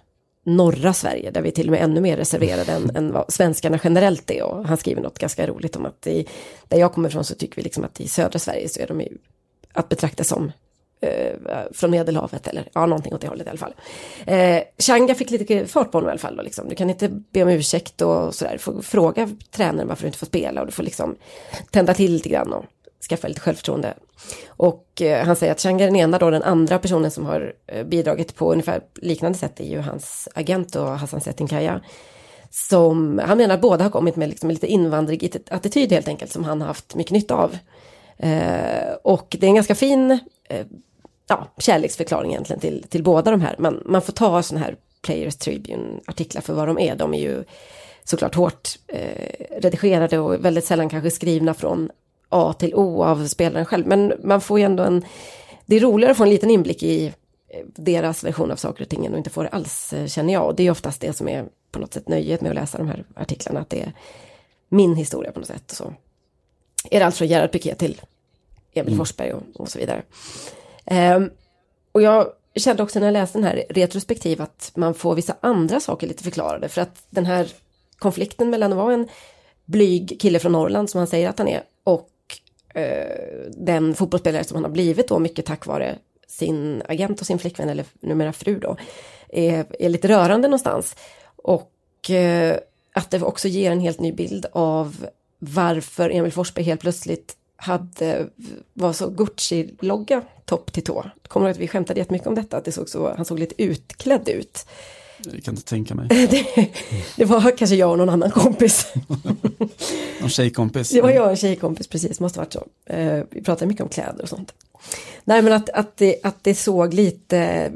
norra Sverige, där vi är till och med ännu mer reserverade än, än vad svenskarna generellt är. Och han skriver något ganska roligt om att i, där jag kommer ifrån så tycker vi liksom att i södra Sverige så är de ju att betrakta som eh, från Medelhavet eller ja, någonting åt det hållet i alla fall. Eh, Changa fick lite fart på honom i alla fall. Då, liksom. Du kan inte be om ursäkt och sådär. Du får fråga tränaren varför du inte får spela och du får liksom tända till lite grann och skaffa lite självförtroende. Och eh, han säger att Chang är den ena då, den andra personen som har eh, bidragit på ungefär liknande sätt är ju hans agent och Hassan Setinkaya. Som, han menar att båda har kommit med liksom lite invandrig attityd helt enkelt som han har haft mycket nytta av. Eh, och det är en ganska fin eh, ja, kärleksförklaring egentligen till, till båda de här. Man, man får ta sådana här Players Tribune-artiklar för vad de är. De är ju såklart hårt eh, redigerade och väldigt sällan kanske skrivna från A till O av spelaren själv. Men man får ju ändå en... Det är roligare att få en liten inblick i deras version av saker och ting och inte få det alls, eh, känner jag. Och det är oftast det som är på något sätt nöjet med att läsa de här artiklarna, att det är min historia på något sätt. Så är det allt från Gerhard Piqué till Emil mm. Forsberg och, och, så vidare. Um, och jag kände också när jag läste den här retrospektiv att man får vissa andra saker lite förklarade. För att den här konflikten mellan att vara en blyg kille från Norrland som han säger att han är Eh, den fotbollsspelare som han har blivit då mycket tack vare sin agent och sin flickvän eller numera fru då är, är lite rörande någonstans. Och eh, att det också ger en helt ny bild av varför Emil Forsberg helt plötsligt hade, var så Gucci-logga topp till tå. Kommer du att vi skämtade jättemycket om detta, att det såg så, han såg lite utklädd ut. Jag kan inte tänka mig. det, det, var kanske jag och någon annan kompis. någon tjejkompis? Det var jag och en tjejkompis, precis, måste varit så. Uh, vi pratade mycket om kläder och sånt. Nej men att, att, det, att det såg lite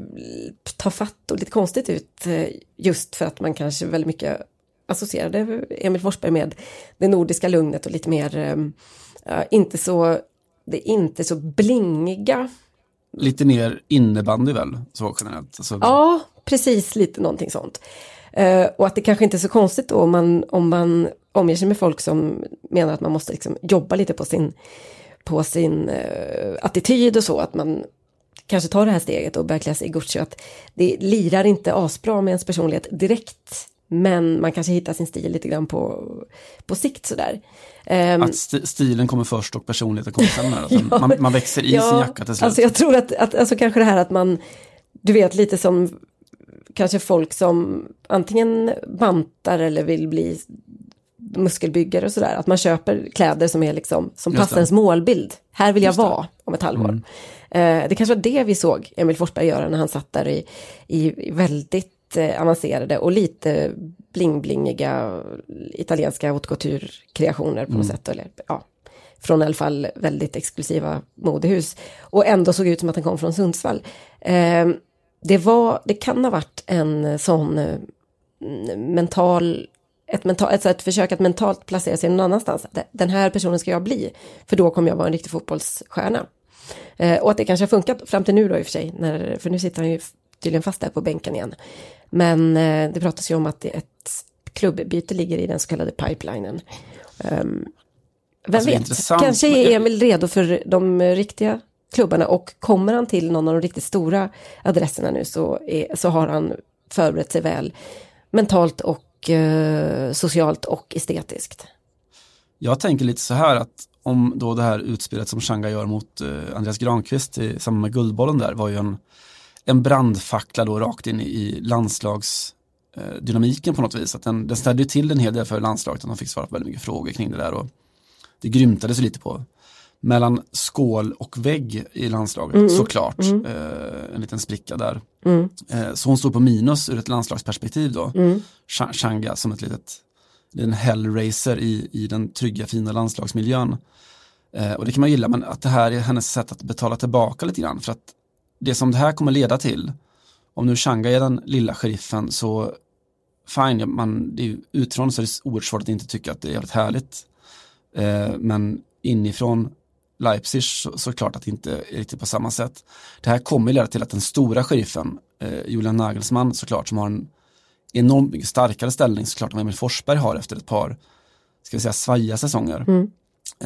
tafatt och lite konstigt ut uh, just för att man kanske väldigt mycket associerade Emil Forsberg med det nordiska lugnet och lite mer, inte så, det är inte så blingiga Lite mer innebandy väl, så generellt? Alltså... Ja, precis lite någonting sånt. Uh, och att det kanske inte är så konstigt då om man, om man omger sig med folk som menar att man måste liksom jobba lite på sin, på sin uh, attityd och så, att man kanske tar det här steget och börjar klä sig i Gucci. Att det lirar inte asbra med ens personlighet direkt men man kanske hittar sin stil lite grann på, på sikt sådär. Um, att st stilen kommer först och personligheten kommer sen. Alltså, ja, man, man, växer i ja, sin jacka till slut. Alltså jag tror att, att alltså kanske det här att man, du vet lite som kanske folk som antingen bantar eller vill bli muskelbyggare och sådär. Att man köper kläder som är liksom, som passar ens målbild. Här vill jag vara om ett halvår. Mm. Uh, det kanske var det vi såg Emil Forsberg göra när han satt där i, i väldigt avancerade och lite bling-blingiga italienska haute couture-kreationer på något mm. sätt. Eller, ja, från i alla fall väldigt exklusiva modehus. Och ändå såg ut som att den kom från Sundsvall. Eh, det, var, det kan ha varit en sån eh, mental ett, mental, ett, ett försök att mentalt placera sig någon annanstans. Den här personen ska jag bli, för då kommer jag vara en riktig fotbollsstjärna. Eh, och att det kanske har funkat fram till nu då i och för sig, när, för nu sitter han ju tydligen fast där på bänken igen. Men eh, det pratas ju om att ett klubbbyte ligger i den så kallade pipelinen. Um, vem alltså, vet, kanske är Emil redo för de riktiga klubbarna och kommer han till någon av de riktigt stora adresserna nu så, är, så har han förberett sig väl mentalt och eh, socialt och estetiskt. Jag tänker lite så här att om då det här utspelet som Shanga gör mot eh, Andreas Granqvist i samband med Guldbollen där var ju en en brandfackla då rakt in i landslagsdynamiken eh, på något vis. Att den, den ställde till en hel del för landslaget, och de fick svara på väldigt mycket frågor kring det där. Och det grymtades lite på mellan skål och vägg i landslaget mm. såklart. Mm. Eh, en liten spricka där. Mm. Eh, så hon står på minus ur ett landslagsperspektiv då. Mm. Changa som ett litet en hellraiser i, i den trygga fina landslagsmiljön. Eh, och det kan man gilla men att det här är hennes sätt att betala tillbaka lite grann för att det som det här kommer leda till, om nu Changa är den lilla sheriffen så fine, man, det är, utifrån så är det oerhört svårt att inte tycka att det är jävligt härligt. Eh, men inifrån Leipzig så, så klart att det inte är riktigt på samma sätt. Det här kommer leda till att den stora sheriffen, eh, Julian Nagelsmann såklart, som har en enormt mycket starkare ställning såklart än Emil Forsberg har efter ett par, ska vi säga, svajiga säsonger. Mm.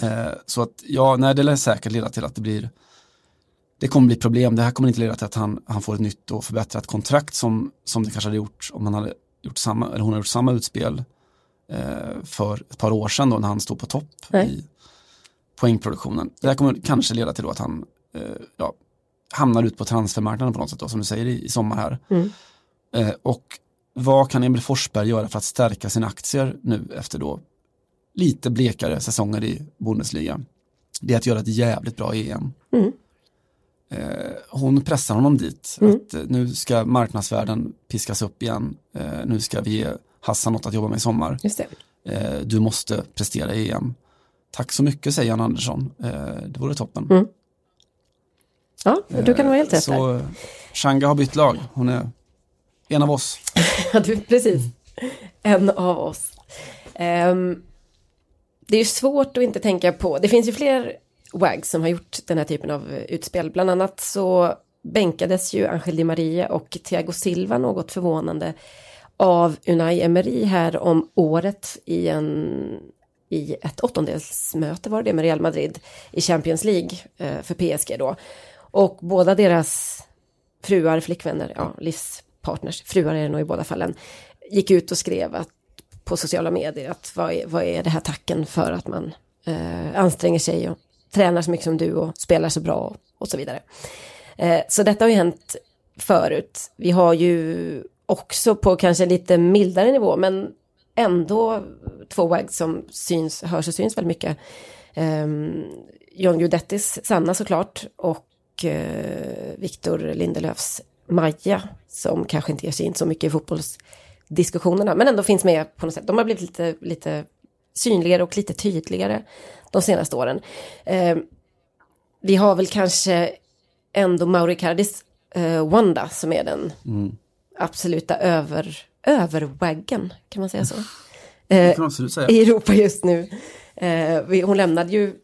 Eh, så att ja, nej, det lär säkert leda till att det blir det kommer bli problem. Det här kommer inte leda till att han, han får ett nytt och förbättrat kontrakt som, som det kanske hade gjort om han hade gjort samma, eller hon hade gjort samma utspel eh, för ett par år sedan då när han stod på topp Nej. i poängproduktionen. Det här kommer kanske leda till att han eh, ja, hamnar ut på transfermarknaden på något sätt då, som du säger i, i sommar här. Mm. Eh, och vad kan Emil Forsberg göra för att stärka sina aktier nu efter då lite blekare säsonger i Bundesliga? det är att göra ett jävligt bra EM. Mm. Eh, hon pressar honom dit, Mm. att eh, nu ska marknadsvärden piskas upp igen, eh, nu ska vi ge Hassan något att jobba med i sommar, du måste prestera i EM. Tack så mycket säger Jan Andersson, eh, det vore toppen. Mm. Ja, du kan vara helt rätt. Så Shanga har bytt lag, hon är en av oss. Ja, du, precis. En av oss. Ehm, det är ju svårt att inte tänka på, det finns ju fler wags som har gjort den här typen av eh, utspel. Bland annat så bänkades ju Angel Di Maria och Thiago Silva något förvånande av Unai Emery här om året i, en, i ett åttondelsmöte var det med Real Madrid i Champions League eh, för PSG då. Och båda deras fruar, flickvänner, ja, livspartners, fruar är det nog i båda fallen, gick ut och skrev att, på sociala medier att vad är, vad är det här tacken för att man eh, anstränger sig och tränar så mycket som du och spelar så bra och, och så vidare. Eh, så detta har ju hänt förut. Vi har ju också på kanske lite mildare nivå men ändå två wags som syns, hörs och syns väldigt mycket. Um, John Guidettis Sanna såklart och eh, Victor Lindelöfs Maja som kanske inte ger sig in så mycket i fotbollsdiskussionerna men ändå finns med på något sätt. De har blivit lite, lite synligare och lite tydligare de senaste åren. Eh, vi har väl kanske ändå Mauri Cardis eh, Wanda som är den absoluta över, överwaggen, kan man säga så? Eh, i Europa just nu. Eh, hon lämnade ju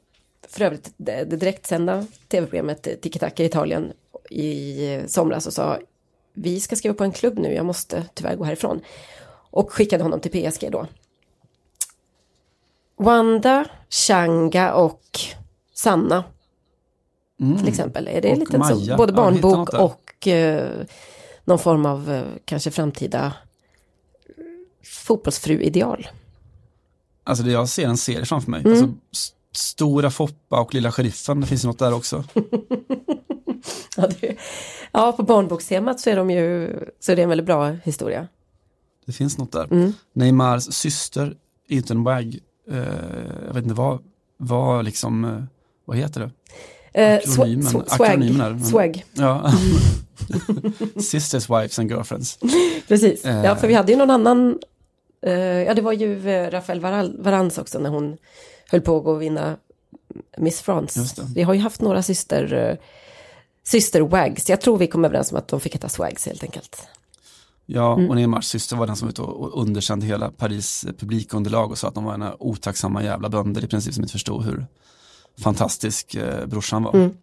för övrigt det, det direktsända tv-programmet Tiki Taka i Italien i somras och sa vi ska skriva på en klubb nu, jag måste tyvärr gå härifrån. Och skickade honom till PSG då. Wanda, Changa och Sanna till exempel. Är det Mm. Och lite så, både Ja, barnbok där. och eh, någon form av eh, kanske framtida fotbollsfru-ideal. Alltså det jag ser en serie framför mig. Mm. Alltså, Stora Foppa och Lilla Sheriffen, det finns något där också. Ja, det, ja, på barnbokstemat så är de ju, så är det en väldigt bra historia. Det finns något där. Mm. Neymars syster en wag. Eh, jag vet inte vad, vad liksom, eh, vad heter det? Eh, Akronymen- swa- swa- akronymen är men- swag, Ja. Sisters, wives and girlfriends. precis. Eh. Ja, för vi hade ju någon annan, eh, ja det var ju eh, Rafael Varans också när hon höll på att vinna Miss France. Vi har ju haft några syster, eh, syster wags. Jag tror vi kom överens om att de fick heta swags helt enkelt. Ja, Mm. och Neymars syster var den som var ute och och underkände hela Paris publikunderlag och sa att de var ena otacksamma jävla bönder i princip som inte förstod hur fantastisk eh, brorsan var. Mm.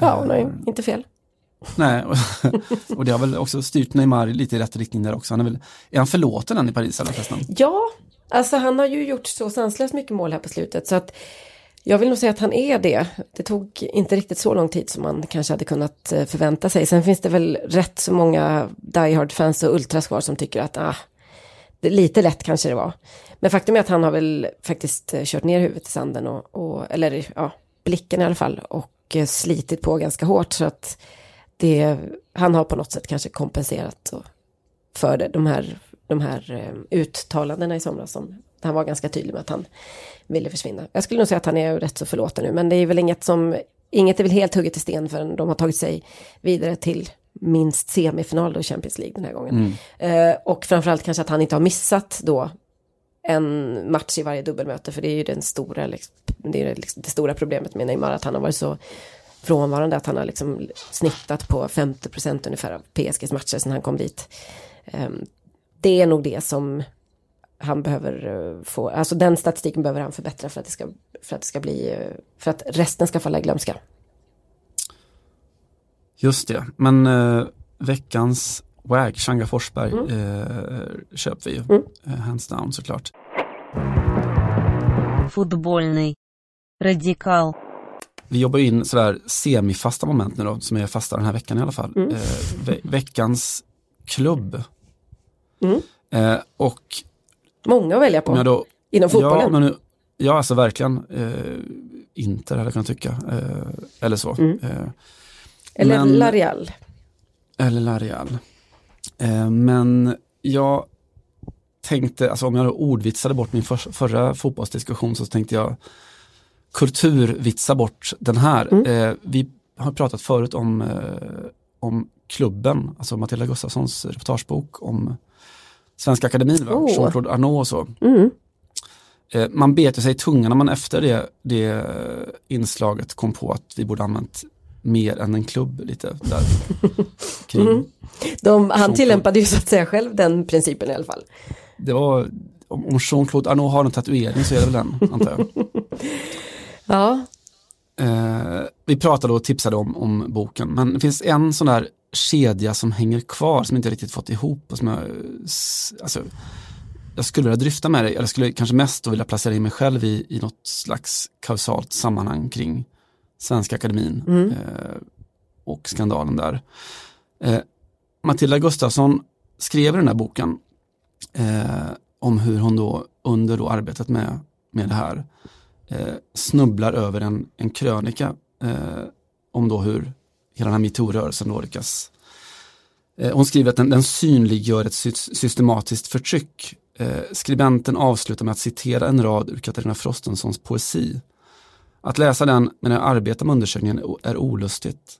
Ja, Eh, nej, inte fel. Nej, och, och det har väl också styrt Neymar lite i rätt riktning där också. Han är, väl, är han förlåten än i Paris eller förresten? Ja, alltså han har ju gjort så sanslöst mycket mål här på slutet så att jag vill nog säga att han är det. Det tog inte riktigt så lång tid som man kanske hade kunnat eh, förvänta sig. Sen finns det väl rätt så många Die Hard-fans och ultras kvar som tycker att ah, det, lite lätt kanske det var. Men faktum är att han har väl faktiskt eh, kört ner huvudet i sanden och, och eller ja, blicken i alla fall och eh, slitit på ganska hårt så att det, han har på något sätt kanske kompenserat för det, de här, de här eh, uttalandena i somras som han var ganska tydlig med att han ville försvinna. Jag skulle nog säga att han är rätt så förlåten nu, men det är väl inget som, inget är väl helt hugget i sten förrän de har tagit sig vidare till minst semifinal då i Champions League den här gången. Eh, och framförallt kanske att han inte har missat då en match i varje dubbelmöte, för det är ju den stora, liksom, det, är liksom det stora problemet med Neymar, att han har varit så frånvarande, att han har liksom snittat på 50 procent ungefär av PSGs matcher sedan han kom dit. Ehm, det är nog det som han behöver eh, få, alltså den statistiken behöver han förbättra för att det ska, för att det ska bli, eh, för att resten ska falla i glömska. Just det, men eh, veckans WAG, Changa Forsberg, mm. eh, köper vi ju. Mm. Eh, hands down såklart. Fotbollny. Radikal. Vi jobbar in sådär semifasta moment nu då, som är fasta den här veckan i alla fall. Mm. Eh, ve veckans klubb. Mm. Eh, och Många att välja på jag då inom fotbollen. Ja, men nu, ja alltså verkligen. Eh, Inter hade jag kunnat tycka. Eh, eller så. Mm. Eh, Eller men- Larial. eller La Real. Eh, men jag tänkte, alltså om jag då ordvitsade bort min för, förra fotbollsdiskussion så tänkte jag kulturvitsa bort den här. Mm. Eh, vi har pratat förut om, eh, om klubben, alltså Matilda Gustafssons reportagebok om Svenska Akademin? Oh. Jean-Claude Arnault och så. Mm. Eh, man bet sig i tungan när man efter det, det inslaget kom på att vi borde använt mer än en klubb lite där kring. Mm. De, han tillämpade ju så att säga själv den principen i alla fall. Det var, om, om Jean-Claude Arnault har en tatuering så är det väl den, antar jag. Ja, Eh, vi pratade och tipsade om, om boken, men det finns en sån där kedja som hänger kvar som inte riktigt fått ihop och som jag, alltså, jag skulle vilja dryfta med dig, eller skulle kanske mest då vilja placera in mig själv i, i något slags kausalt sammanhang kring Svenska Akademin eh, och skandalen där. Eh, Matilda Gustafsson skrev i den här boken eh, om hur hon då under då arbetet med, med det här eh, snubblar över en, en krönika eh, om då hur hela den här metoo-rörelsen då lyckas. Eh, hon skriver att den, den synliggör ett sy systematiskt förtryck. Eh, skribenten avslutar med att citera en rad ur Katarina Frostensons poesi. Att läsa den medan jag arbetar med undersökningen är olustigt.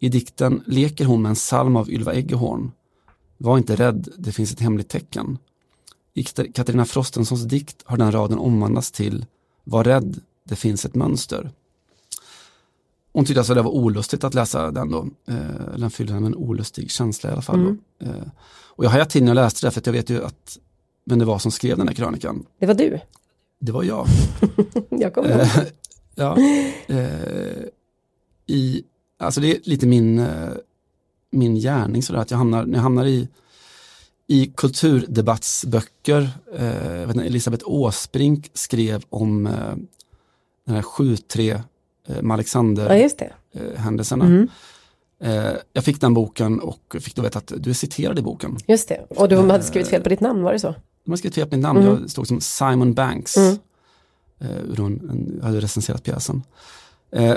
I dikten leker hon med en psalm av Ylva Eggehorn. Var inte rädd, det finns ett hemligt tecken. I Katarina Frostensons dikt har den raden omvandlats till var rädd, det finns ett mönster. Hon tyckte alltså det var olustigt att läsa den då. Eh, den fyllde henne med en olustig känsla i alla fall. Mm. Eh, och jag hajade till när jag läste det för att jag vet ju att men det var som skrev den här krönikan. det var du. Det var jag. Jag kommer ihåg. Eh, ja, eh, i, alltså det är lite min, eh, min gärning sådär att jag hamnar, när jag hamnar i, i kulturdebattsböcker, eh, inte, Elisabeth Åsbrink skrev om eh, den här 7-3 eh, med Alexander Ja, eh. Mm. Eh, jag fick den boken och fick då veta att du är citerad i boken. Just det. Och du hade skrivit fel på ditt namn, var det så? De har skrivit fel på mitt namn, Mm. jag stod som Simon Banks. Mm. Eh, en, hade recenserat pjäsen. Eh,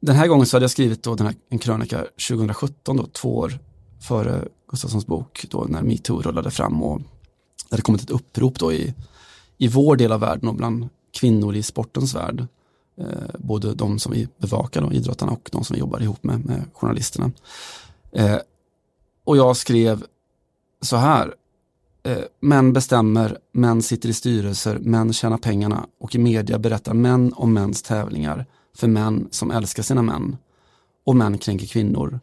den här gången så hade jag skrivit då den här, en krönika 2017, då, två år före Gustafssons bok, då när metoo rullade fram och det hade kommit ett upprop då i, i vår del av världen och bland kvinnor i sportens värld. Eh, både de som vi bevakar, då, idrottarna och de som vi jobbar ihop med, med journalisterna. Eh, och jag skrev så här, eh, män bestämmer, män sitter i styrelser, män tjänar pengarna och i media berättar män om mäns tävlingar för män som älskar sina män. Och män kränker kvinnor.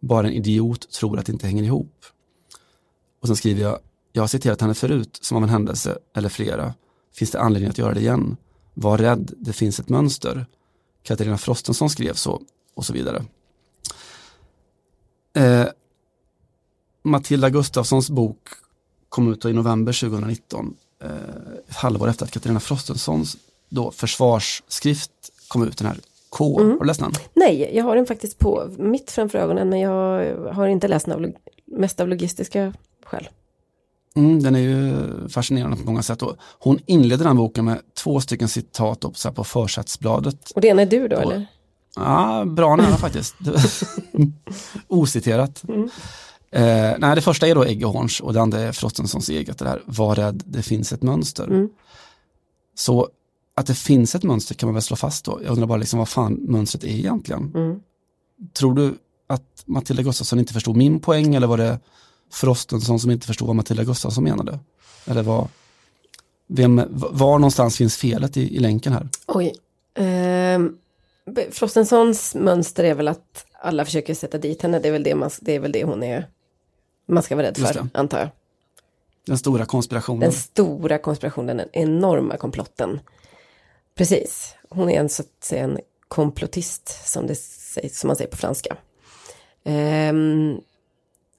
Bara en idiot tror att det inte hänger ihop. Och sen skriver jag, jag har citerat henne förut som av en händelse eller flera. Finns det anledning att göra det igen? Var rädd, det finns ett mönster. Katarina Frostenson skrev så och så vidare. Eh, Matilda Gustafssons bok kom ut i november 2019. Eh, ett halvår efter att Katarina Frostensons då försvarsskrift kom ut, den här K. Mm. Har du läst den? Nej, jag har den faktiskt på mitt framför ögonen, men jag har inte läst den av, mest av logistiska skäl. Mm, den är ju fascinerande på många sätt. Och hon inleder den boken med två stycken citat upp, på försättsbladet. Och det ena är du då, Då- eller? Ja, bra nära faktiskt. Ociterat. Eh, nej, det första är då Eggehorns och det andra är Frostensons eget. Det där, var rädd, det finns ett mönster. Mm. Så att det finns ett mönster kan man väl slå fast då. Jag undrar bara liksom vad fan mönstret är egentligen. Mm. Tror du att Matilda Gustafsson inte förstod min poäng eller var det Frostenson som inte förstod vad Matilda Gustafsson menade? Eller var, vem, var någonstans finns felet i, i länken här? Oj. Ehm, Frostensons mönster är väl att alla försöker sätta dit henne. Det är väl det, man, det, är väl det hon är. Man ska vara rädd för, antar jag. Den stora konspirationen. Den stora konspirationen, den enorma komplotten. Precis. Hon är en, så att säga, en komplotist, som, det sägs, som man säger på franska. Ehm,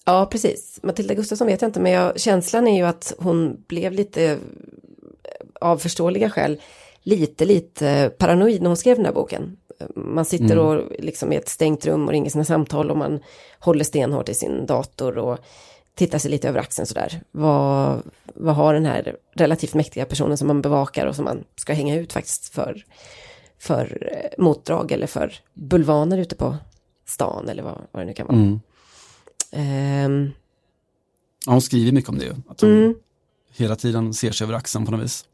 ja, precis. Matilda Gustafsson vet jag inte, men jag, känslan är ju att hon blev lite, eh, av förståeliga skäl, lite, lite paranoid när hon skrev den här boken. Man sitter och liksom i ett stängt rum och ringer sina samtal och man håller stenhårt i sin dator och tittar sig lite över axeln sådär. Vad, vad har den här relativt mäktiga personen som man bevakar och som man ska hänga ut faktiskt för, för eh, motdrag eller för bulvaner ute på stan eller vad, vad det nu kan vara. Mm. Ja, hon skriver mycket om det ju. Att hon Mm. hela tiden ser sig över axeln på något vis.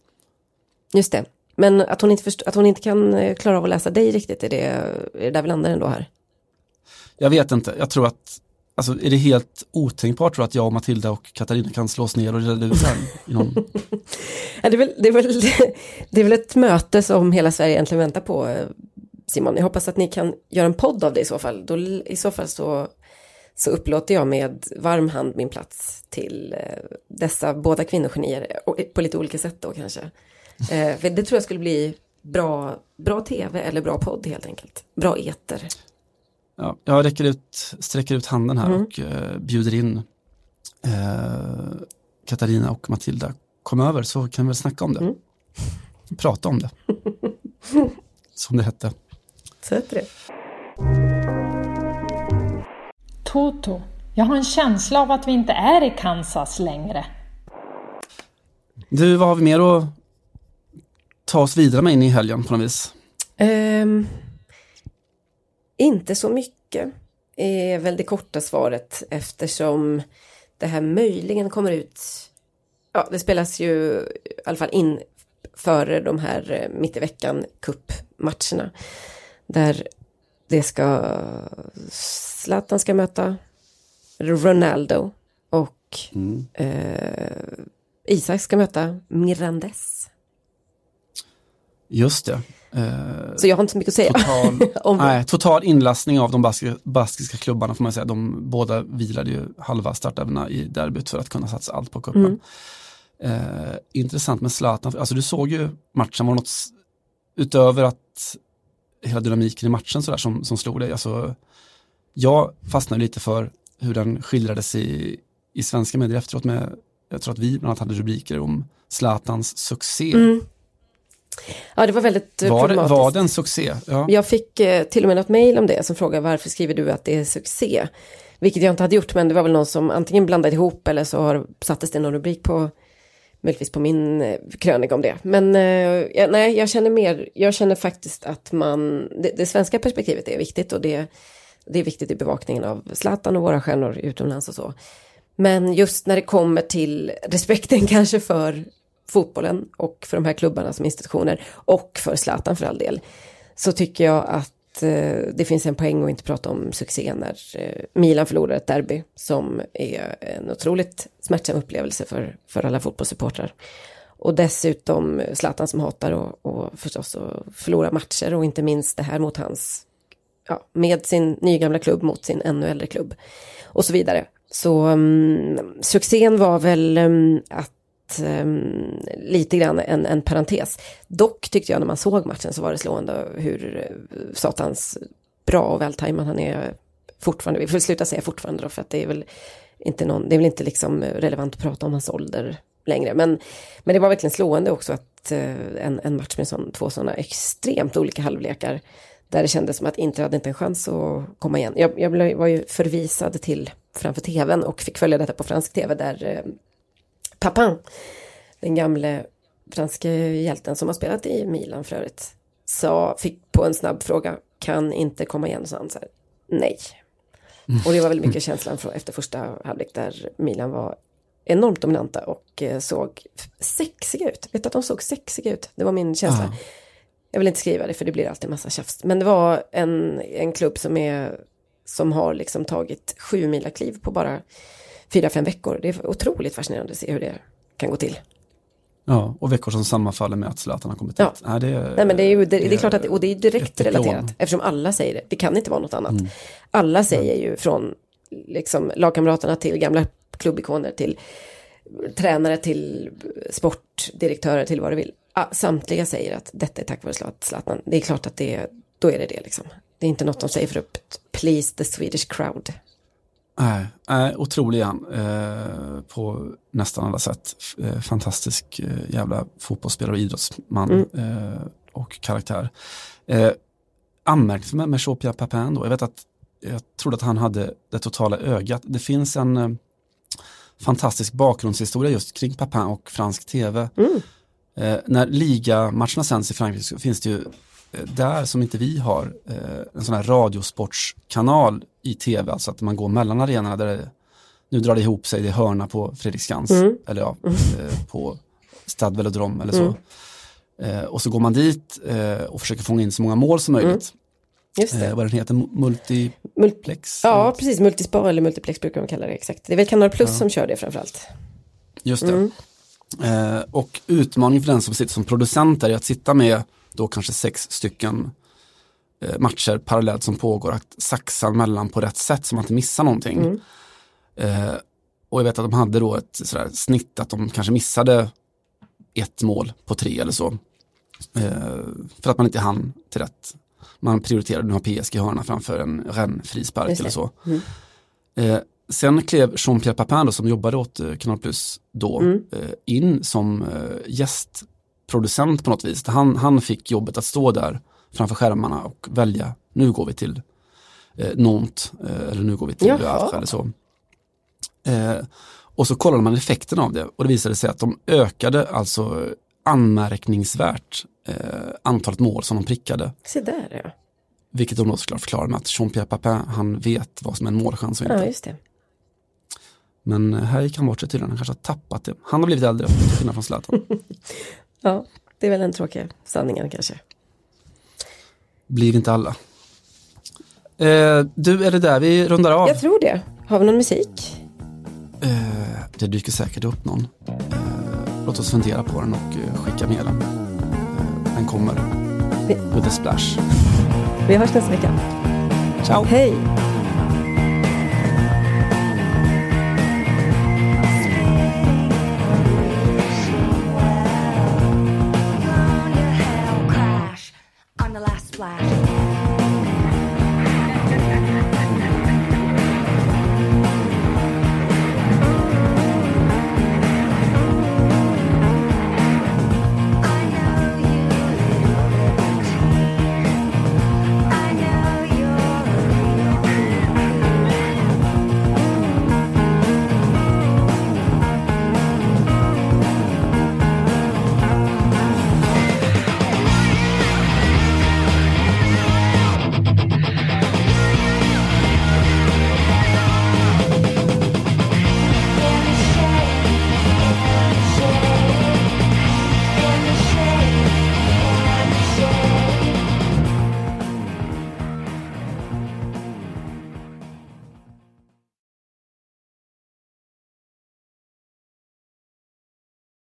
just det. Men att hon inte, först- att hon inte kan eh, klara av att läsa dig riktigt, är det, är det där vi landar ändå här? Jag vet inte, jag tror att, alltså är det helt otänkbart tror att jag och Matilda och Katarina kan slås ner och reda ut det här någon Ja, det, är väl, det, är väl, det är väl ett möte som hela Sverige egentligen väntar på, eh, Simon. Jag hoppas att ni kan göra en podd av det i så fall. Då, I så fall så, så upplåter jag med varm hand min plats till eh, dessa båda kvinnogenier, eh, på lite olika sätt då kanske. Eh, för det tror jag skulle bli bra, bra tv eller bra podd helt enkelt. Bra eter. Ja, jag räcker ut, sträcker ut handen här och eh, bjuder in eh, Katarina och Matilda. Kom över så kan vi väl snacka om det. Mm. Prata om det. Som det hette. Så heter det. Toto, jag har en känsla av att vi inte är i Kansas längre. Du, vad har vi mer att ta oss vidare med in i helgen på något vis? Ehm, inte så mycket är väl det korta svaret eftersom det här möjligen kommer ut. Ja, det spelas ju i alla fall in före de här eh, mitt i veckan cupmatcherna. Där det ska Zlatan ska möta Ronaldo och eh, Isak ska möta Mirandes. Just det. Eh, Så jag har inte så mycket att säga. total, Om- nej, total inlastning av de baskiska, baskiska klubbarna får man säga. De båda vilade ju halva startelvorna i derbyt för att kunna satsa allt på cupen. Mm. Eh, intressant med Zlatan, alltså du såg ju matchen, var något utöver att hela dynamiken i matchen sådär som, som slog dig? Alltså, jag fastnade lite för hur den skildrades i, i svenska medier efteråt med, jag tror att vi bland annat hade rubriker om Zlatans succé. Mm. Ja, det var väldigt eh, Var, problematiskt. var det en succé? Ja. Jag fick eh, till och med något mejl om det som frågar varför skriver du att det är succé? Vilket jag inte hade gjort, men det var väl någon som antingen blandade ihop eller så har, sattes det någon rubrik på, möjligtvis på min eh, krönika om det. Men eh, jag, nej, jag känner mer, jag känner faktiskt att man, det, det svenska perspektivet är viktigt och det, det är viktigt i bevakningen av Zlatan och våra stjärnor utomlands och så. Men just när det kommer till respekten kanske för fotbollen och för de här klubbarna som institutioner och för Zlatan för all del så tycker jag att eh, det finns en poäng att inte prata om succé när eh, Milan förlorar ett derby som är en otroligt smärtsam upplevelse för, för alla fotbollssupportrar. Och dessutom Zlatan som hatar och, och förstås att förlora matcher och inte minst det här mot hans, ja, med sin nygamla klubb mot sin ännu äldre klubb och så vidare. Så um, succén var väl um, att um, lite grann en, en parentes. Dock tyckte jag när man såg matchen så var det slående hur eh, satans bra och vältajmad han är fortfarande. Vi får sluta säga fortfarande då för att det är väl inte någon, det är väl inte liksom relevant att prata om hans ålder längre. Men, men det var verkligen slående också att eh, en, en match med sån, två sådana extremt olika halvlekar där det kändes som att Inter hade inte en chans att komma igen. Jag, jag var ju förvisad till framför tvn och fick följa detta på fransk tv där eh, Papin, den gamle franske hjälten som har spelat i Milan för övrigt, sa, fick på en snabb fråga, kan inte komma igen, sa han så här, nej. Och det var väl mycket känslan från, efter första halvlek där Milan var enormt dominanta och eh, såg sexiga ut. Vet du att de såg sexiga ut? Det var min känsla. Ja. Jag vill inte skriva det för det blir alltid massa tjafs. Men det var en, en klubb som, är, som har liksom tagit sju mila kliv på bara fyra, fem veckor. Det är otroligt fascinerande att se hur det kan gå till. Ja, och veckor som sammanfaller med att Zlatan har kommit Ja. hit. Nej, det, är- Nej men det är ju, det, det är klart att, och det är direkt relaterat. Eftersom alla säger det. Det kan inte vara något annat. Alla säger ju från liksom lagkamraterna till gamla klubbikoner till tränare till sportdirektörer till vad du vill. Samtliga säger att detta är tack vare Zlat- Zlatan. Det är klart att det då är det det liksom. Det är inte något de säger för att please the Swedish crowd. Nej, nej, otrolig han eh, på nästan alla sätt. Eh, fantastisk eh, jävla fotbollsspelare och idrottsman eh, och karaktär. Eh, anmärkningsvärt med Jean-Pierre Papin då. Jag vet att jag trodde att han hade det totala ögat. Det finns en eh, fantastisk bakgrundshistoria just kring Papin och fransk tv. Eh, när ligamatcherna sänds i Frankrike så finns det ju där som inte vi har eh, en sån här radiosportskanal i tv, alltså att man går mellan arenorna där det, nu drar det ihop sig, det är hörna på Fredriksskans eller ja, eh, på Stade Velodrome eller så. Eh, och så går man dit eh, och försöker fånga in så många mål som möjligt. Det. Eh, vad den heter, Multi... Mul- ja, precis. Multispar eller multiplex brukar man kalla det exakt. Det är väl Kanal Plus som kör det framförallt. Just det. Eh, och utmaningen för den som sitter som producent är att sitta med då kanske sex stycken eh, matcher parallellt som pågår, att saxa mellan på rätt sätt så man inte missar någonting. Eh, och jag vet att de hade då ett sådär, snitt att de kanske missade ett mål på tre eller så. Eh, för att man inte hann till rätt. Man prioriterade, nu har PSG hörna framför en Rennes frispark eller så. Mm. Eh, sen klev Jean-Pierre Papin då, som jobbade åt eh, Kanal Plus då Mm. eh, in som eh, gästproducent på något vis. Han, han fick jobbet att stå där framför skärmarna och välja, nu går vi till eh, Nantes eh, eller nu går vi till Havre eller så. Eh, och så kollade man effekten av det och det visade sig att de ökade alltså anmärkningsvärt eh, antalet mål som de prickade. Se där ja. Vilket de då såklart förklarar med att Jean-Pierre Papin, han vet vad som är en målchans och Ja, inte. just det. Men eh, här gick han bort sig tydligen, han kanske har tappat det. Han har blivit äldre, till skillnad från Zlatan. Ja, det är väl den tråkiga sanningen kanske. Blir inte alla. Eh, du, är det där vi rundar av? Jag tror det. Har vi någon musik? Eh, det dyker säkert upp någon. Eh, låt oss fundera på den och eh, skicka med den. Eh, den kommer. Vi- With a splash. Vi hörs nästa vecka. Ciao! Hej!